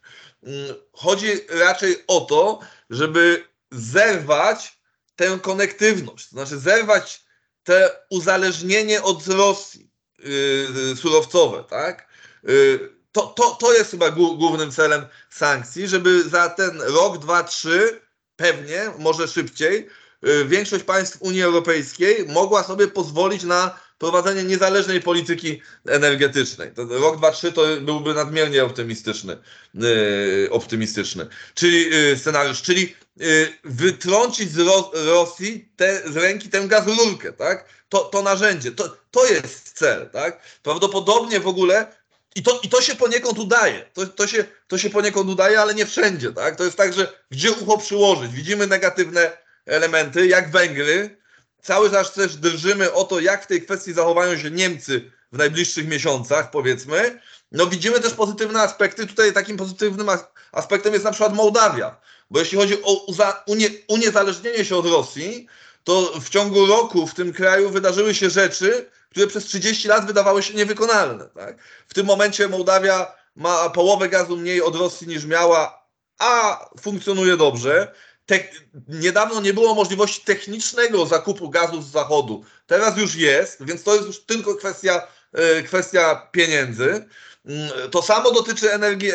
Mm, chodzi raczej o to, żeby zerwać tę konektywność, to znaczy zerwać te uzależnienie od Rosji yy, surowcowe, tak? Yy, to, to, to jest chyba głównym celem sankcji, żeby za ten rok, dwa, trzy, pewnie, może szybciej, y, większość państw Unii Europejskiej mogła sobie pozwolić na prowadzenie niezależnej polityki energetycznej. To rok, dwa, trzy to byłby nadmiernie optymistyczny, yy, optymistyczny. Czyli yy, scenariusz, czyli yy, wytrącić z Ro Rosji te, z ręki tę gazururkę, tak? To, to narzędzie, to, to jest cel, tak? Prawdopodobnie w ogóle i to, I to się poniekąd udaje. To, to, się, to się poniekąd udaje, ale nie wszędzie. Tak? To jest tak, że gdzie ucho przyłożyć? Widzimy negatywne elementy, jak Węgry. Cały czas też drżymy o to, jak w tej kwestii zachowają się Niemcy w najbliższych miesiącach, powiedzmy. No widzimy też pozytywne aspekty. Tutaj takim pozytywnym aspektem jest na przykład Mołdawia. Bo jeśli chodzi o unie, uniezależnienie się od Rosji, to w ciągu roku w tym kraju wydarzyły się rzeczy, które przez 30 lat wydawały się niewykonalne. Tak? W tym momencie Mołdawia ma połowę gazu mniej od Rosji niż miała, a funkcjonuje dobrze. Te, niedawno nie było możliwości technicznego zakupu gazu z zachodu. Teraz już jest, więc to jest już tylko kwestia, e, kwestia pieniędzy. Mm, to samo dotyczy energii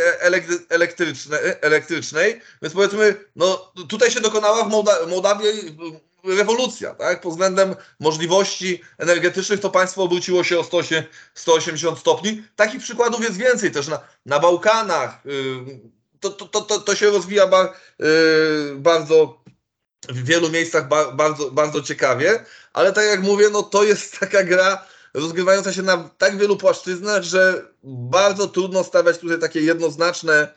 elektrycznej, elektrycznej, więc powiedzmy, no tutaj się dokonała w Mołda Mołdawii rewolucja, tak? Pod względem możliwości energetycznych to państwo obróciło się o 180 stopni. Takich przykładów jest więcej też na, na Bałkanach. To, to, to, to się rozwija bardzo w wielu miejscach bardzo, bardzo ciekawie, ale tak jak mówię, no to jest taka gra rozgrywająca się na tak wielu płaszczyznach, że bardzo trudno stawiać tutaj takie jednoznaczne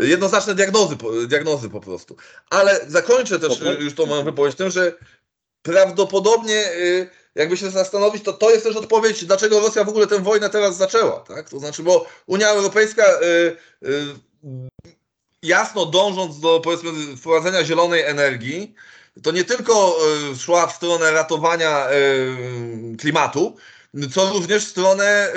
jednoznaczne diagnozy, diagnozy po prostu. Ale zakończę też już tą moją wypowiedź tym, że prawdopodobnie y, jakby się zastanowić, to to jest też odpowiedź, dlaczego Rosja w ogóle tę wojnę teraz zaczęła. Tak? To znaczy, bo Unia Europejska y, y, jasno dążąc do powiedzmy wprowadzenia zielonej energii, to nie tylko szła w stronę ratowania klimatu, co również w stronę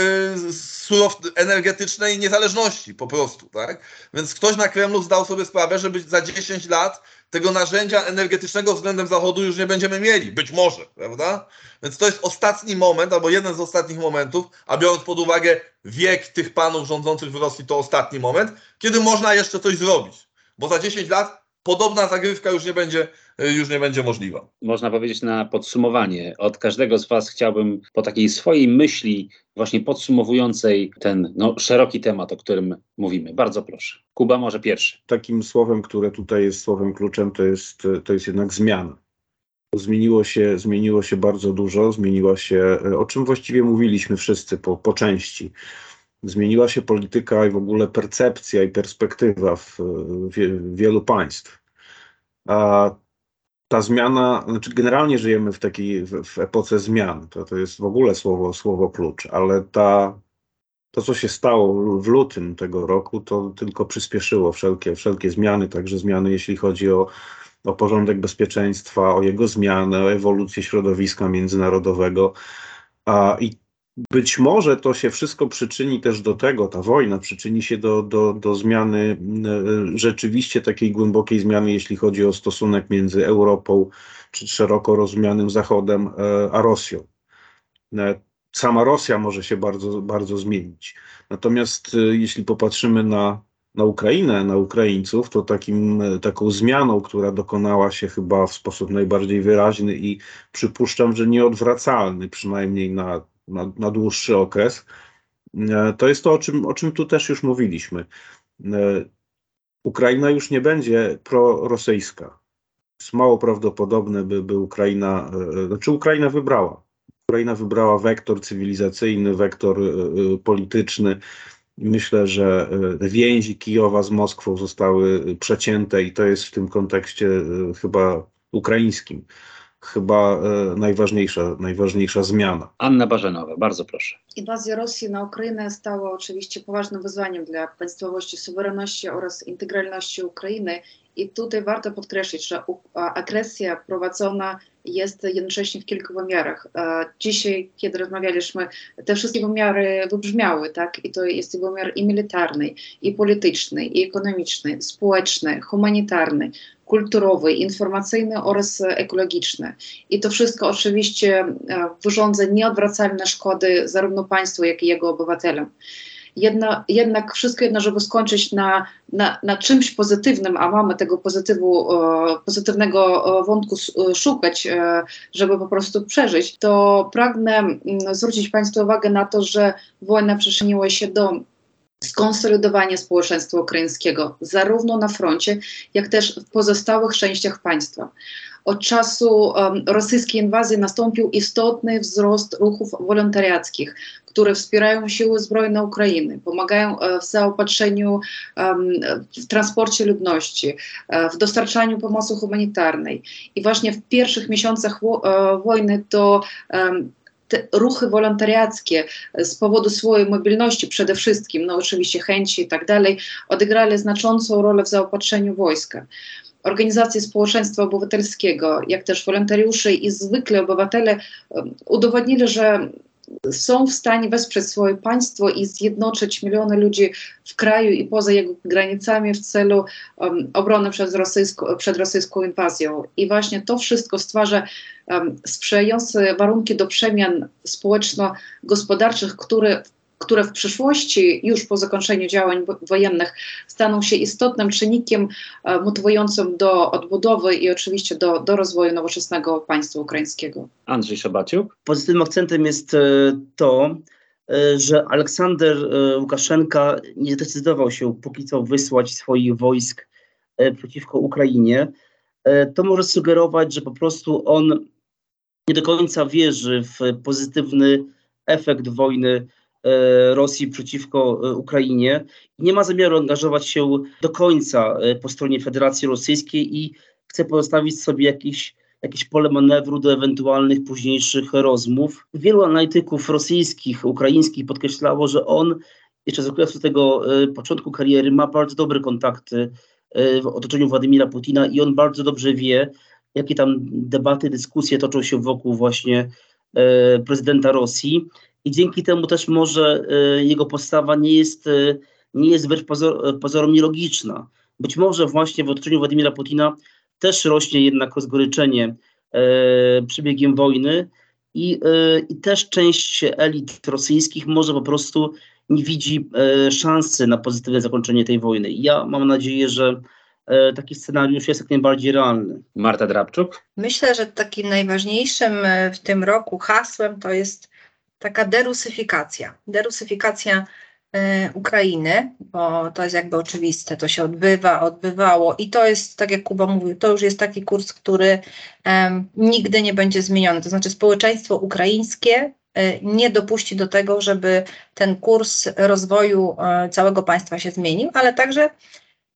y, surow energetycznej niezależności po prostu, tak? Więc ktoś na Kremlu zdał sobie sprawę, że za 10 lat tego narzędzia energetycznego względem Zachodu już nie będziemy mieli. Być może, prawda? Więc to jest ostatni moment, albo jeden z ostatnich momentów, a biorąc pod uwagę wiek tych panów rządzących w Rosji, to ostatni moment, kiedy można jeszcze coś zrobić. Bo za 10 lat podobna zagrywka już nie będzie, już nie będzie możliwa. Można powiedzieć na podsumowanie. Od każdego z Was chciałbym po takiej swojej myśli, właśnie podsumowującej ten no, szeroki temat, o którym mówimy. Bardzo proszę. Kuba może pierwszy. Takim słowem, które tutaj jest słowem kluczem, to jest, to jest jednak zmiana. Zmieniło się, zmieniło się bardzo dużo, zmieniła się, o czym właściwie mówiliśmy wszyscy po, po części zmieniła się polityka i w ogóle percepcja i perspektywa w, w wielu państw. A ta zmiana, znaczy generalnie żyjemy w takiej, w, w epoce zmian, to, to jest w ogóle słowo, słowo klucz, ale ta, to, co się stało w lutym tego roku, to tylko przyspieszyło wszelkie, wszelkie zmiany, także zmiany, jeśli chodzi o, o porządek bezpieczeństwa, o jego zmianę, o ewolucję środowiska międzynarodowego. A, I być może to się wszystko przyczyni też do tego, ta wojna przyczyni się do, do, do zmiany, e, rzeczywiście takiej głębokiej zmiany, jeśli chodzi o stosunek między Europą, czy szeroko rozumianym Zachodem, e, a Rosją. E, sama Rosja może się bardzo, bardzo zmienić. Natomiast jeśli popatrzymy na, na Ukrainę, na Ukraińców, to takim, taką zmianą, która dokonała się chyba w sposób najbardziej wyraźny i przypuszczam, że nieodwracalny, przynajmniej na na, na dłuższy okres, e, to jest to, o czym, o czym tu też już mówiliśmy. E, Ukraina już nie będzie prorosyjska. Jest mało prawdopodobne, by, by Ukraina, e, znaczy Ukraina wybrała. Ukraina wybrała wektor cywilizacyjny, wektor polityczny. Myślę, że więzi Kijowa z Moskwą zostały przecięte i to jest w tym kontekście chyba ukraińskim chyba e, najważniejsza, najważniejsza zmiana. Anna Barzenowa, bardzo proszę. Inwazja Rosji na Ukrainę stała oczywiście poważnym wyzwaniem dla państwowości, suwerenności oraz integralności Ukrainy. I tutaj warto podkreślić, że agresja prowadzona jest jednocześnie w kilku wymiarach. Dzisiaj, kiedy rozmawialiśmy, te wszystkie wymiary wybrzmiały, tak? I to jest wymiar i militarny, i polityczny, i ekonomiczny, społeczny, humanitarny, kulturowy, informacyjny oraz ekologiczny. I to wszystko oczywiście e, wyrządza nieodwracalne szkody zarówno państwu, jak i jego obywatelom. Jedna, jednak wszystko jedno, żeby skończyć na, na, na czymś pozytywnym, a mamy tego pozytywu, e, pozytywnego e, wątku szukać, żeby po prostu przeżyć, to pragnę mm, zwrócić Państwu uwagę na to, że wojna przyczyniła się do skonsolidowanie społeczeństwa ukraińskiego, zarówno na froncie, jak też w pozostałych częściach państwa. Od czasu um, rosyjskiej inwazji nastąpił istotny wzrost ruchów wolontariackich, które wspierają siły zbrojne Ukrainy, pomagają e, w zaopatrzeniu, w transporcie ludności, e, w dostarczaniu pomocy humanitarnej. I właśnie w pierwszych miesiącach e, wojny to te ruchy wolontariackie z powodu swojej mobilności przede wszystkim, no oczywiście chęci i tak dalej, odegrali znaczącą rolę w zaopatrzeniu wojska. Organizacje społeczeństwa obywatelskiego, jak też wolontariusze i zwykli obywatele um, udowodnili, że są w stanie wesprzeć swoje państwo i zjednoczyć miliony ludzi w kraju i poza jego granicami w celu um, obrony przed, rosyjsko, przed rosyjską inwazją. I właśnie to wszystko stwarza um, sprzyjające warunki do przemian społeczno-gospodarczych, które które w przyszłości, już po zakończeniu działań wojennych, staną się istotnym czynnikiem e, motywującym do odbudowy i oczywiście do, do rozwoju nowoczesnego państwa ukraińskiego. Andrzej Szabaciuk. Pozytywnym akcentem jest e, to, e, że Aleksander Łukaszenka nie zdecydował się póki co wysłać swoich wojsk przeciwko Ukrainie. To może sugerować, że po prostu on nie do końca wierzy w pozytywny efekt wojny Rosji przeciwko e, Ukrainie i nie ma zamiaru angażować się do końca e, po stronie Federacji Rosyjskiej i chce pozostawić sobie jakiś, jakieś pole manewru do ewentualnych późniejszych rozmów. Wielu analityków rosyjskich, ukraińskich podkreślało, że on jeszcze z okresu tego początku kariery ma bardzo dobre kontakty w otoczeniu Władimira Putina i on bardzo dobrze wie, jakie tam debaty, dyskusje toczą się wokół właśnie prezydenta Rosji i dzięki temu też może e, jego postawa nie jest, e, nie jest wbrew pozor, pozorom nielogiczna. Być może właśnie w otoczeniu Władimira Putina też rośnie jednak rozgoryczenie e, przebiegiem wojny i, e, i też część elit rosyjskich może po prostu nie widzi e, szansy na pozytywne zakończenie tej wojny. Ja mam nadzieję, że e, taki scenariusz jest jak najbardziej realny. Marta Drabczuk? Myślę, że takim najważniejszym w tym roku hasłem to jest taka derusyfikacja. Derusyfikacja y, Ukrainy, bo to jest jakby oczywiste, to się odbywa, odbywało i to jest, tak jak Kuba mówił, to już jest taki kurs, który um, nigdy nie będzie zmieniony. To znaczy społeczeństwo ukraińskie y, nie dopuści do tego, żeby ten kurs rozwoju y, całego państwa się zmienił, ale także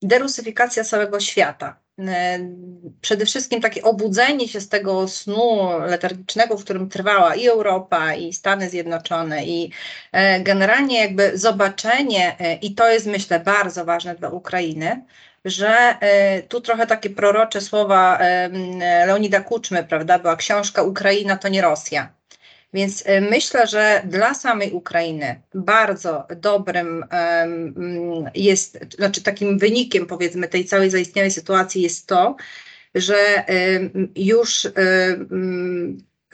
derusyfikacja całego świata. E, przede wszystkim takie obudzenie się z tego snu letargicznego, w którym trwała i Europa, i Stany Zjednoczone, i e, generalnie jakby zobaczenie, e, i to jest myślę bardzo ważne dla Ukrainy, że tu trochę takie prorocze słowa Leonida Kuczmy, prawda, była książka Ukraina to nie Rosja. Więc e, myślę, że dla samej Ukrainy bardzo dobrym jest, znaczy takim wynikiem powiedzmy tej całej zaistniałej sytuacji jest to, że już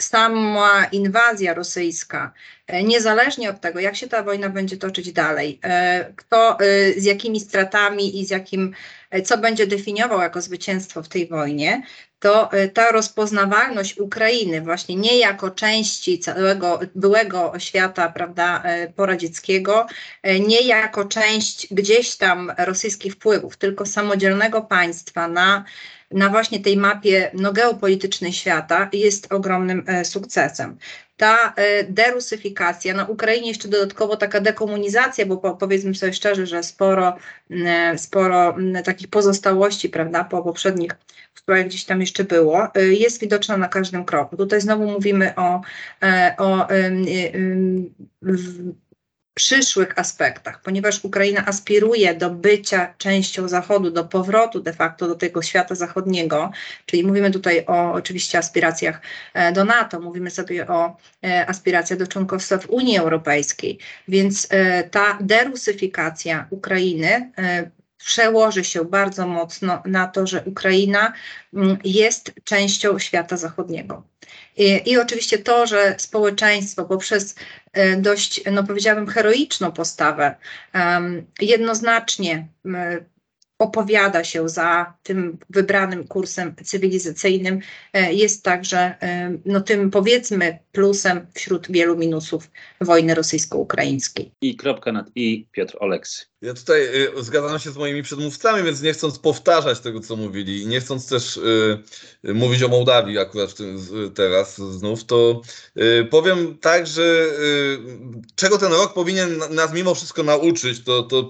sama inwazja rosyjska, e, niezależnie od tego, jak się ta wojna będzie toczyć dalej, e, kto z jakimi stratami i z jakim, co będzie definiował jako zwycięstwo w tej wojnie, to y, ta rozpoznawalność Ukrainy właśnie nie jako części całego byłego świata prawda, y, poradzieckiego, y, nie jako część gdzieś tam rosyjskich wpływów, tylko samodzielnego państwa na, na właśnie tej mapie no, geopolitycznej świata jest ogromnym sukcesem ta derusyfikacja, na Ukrainie jeszcze dodatkowo taka dekomunizacja, bo po, powiedzmy sobie szczerze, że sporo, sporo takich pozostałości, prawda, po poprzednich które gdzieś tam jeszcze było, y, jest widoczna na każdym kroku. Tutaj znowu mówimy o, e, o przyszłych aspektach, ponieważ Ukraina aspiruje do bycia częścią Zachodu, do powrotu de facto do tego świata zachodniego, czyli mówimy tutaj o oczywiście aspiracjach e, do NATO, mówimy sobie o e, aspiracjach do członkostwa w Unii Europejskiej, więc ta derusyfikacja Ukrainy przełoży się bardzo mocno na to, że Ukraina mm, jest częścią świata zachodniego. I, I, oczywiście to, że społeczeństwo poprzez e, dość, no powiedziałabym, heroiczną postawę um, jednoznacznie opowiada się za tym wybranym kursem cywilizacyjnym, e, jest także e, no, tym powiedzmy plusem wśród wielu minusów wojny rosyjsko-ukraińskiej. I kropka nad i Piotr Oleksy. Ja tutaj y, zgadzam się z moimi przedmówcami, więc nie chcąc powtarzać tego, co mówili i nie chcąc też y, y, mówić o Mołdawii akurat tym, teraz znów, to y, powiem tak, że y, czego ten rok powinien nas mimo wszystko nauczyć, to, to,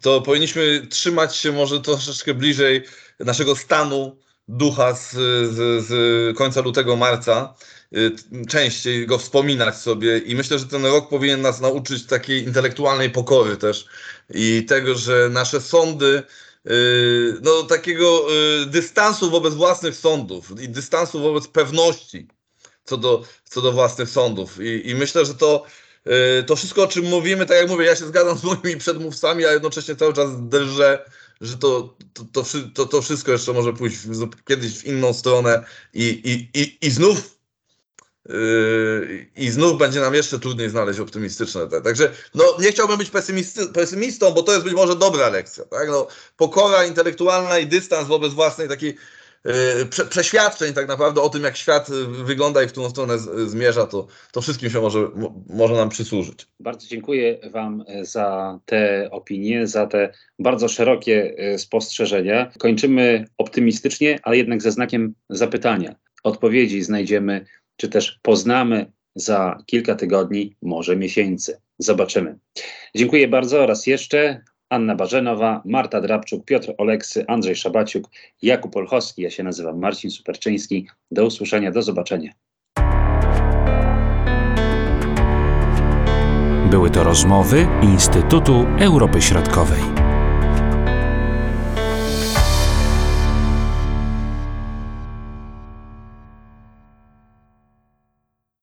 to powinniśmy trzymać się może troszeczkę bliżej naszego stanu ducha z, z, z końca lutego, marca. Y, częściej go wspominać sobie. I myślę, że ten rok powinien nas nauczyć takiej intelektualnej pokory też. I tego, że nasze sądy y, no takiego y, dystansu wobec własnych sądów i dystansu wobec pewności co do, co do własnych sądów. I, i myślę, że to to wszystko, o czym mówimy, tak jak mówię, ja się zgadzam z moimi przedmówcami, a jednocześnie cały czas drżę, że to, to, to, to wszystko jeszcze może pójść w, kiedyś w inną stronę i, i, i, i znów Yy, I znów będzie nam jeszcze trudniej znaleźć optymistyczne te. Także no, nie chciałbym być pesymistą, bo to jest być może dobra lekcja. Tak? No, pokora intelektualna i dystans wobec własnej takiej yy, prze, przeświadczeń tak naprawdę o tym, jak świat wygląda i w którą stronę z, zmierza, to, to wszystkim się może, może nam przysłużyć. Bardzo dziękuję Wam za te opinie, za te bardzo szerokie e, spostrzeżenia. Kończymy optymistycznie, ale jednak ze znakiem zapytania. Odpowiedzi znajdziemy czy też poznamy za kilka tygodni, może miesięcy. Zobaczymy. Dziękuję bardzo raz jeszcze. Anna Barzenowa, Marta Drabczuk, Piotr Oleksy, Andrzej Szabaciuk, Jakub Olchowski. Ja się nazywam Marcin Superczyński. Do usłyszenia, do zobaczenia. Były to rozmowy Instytutu Europy Środkowej.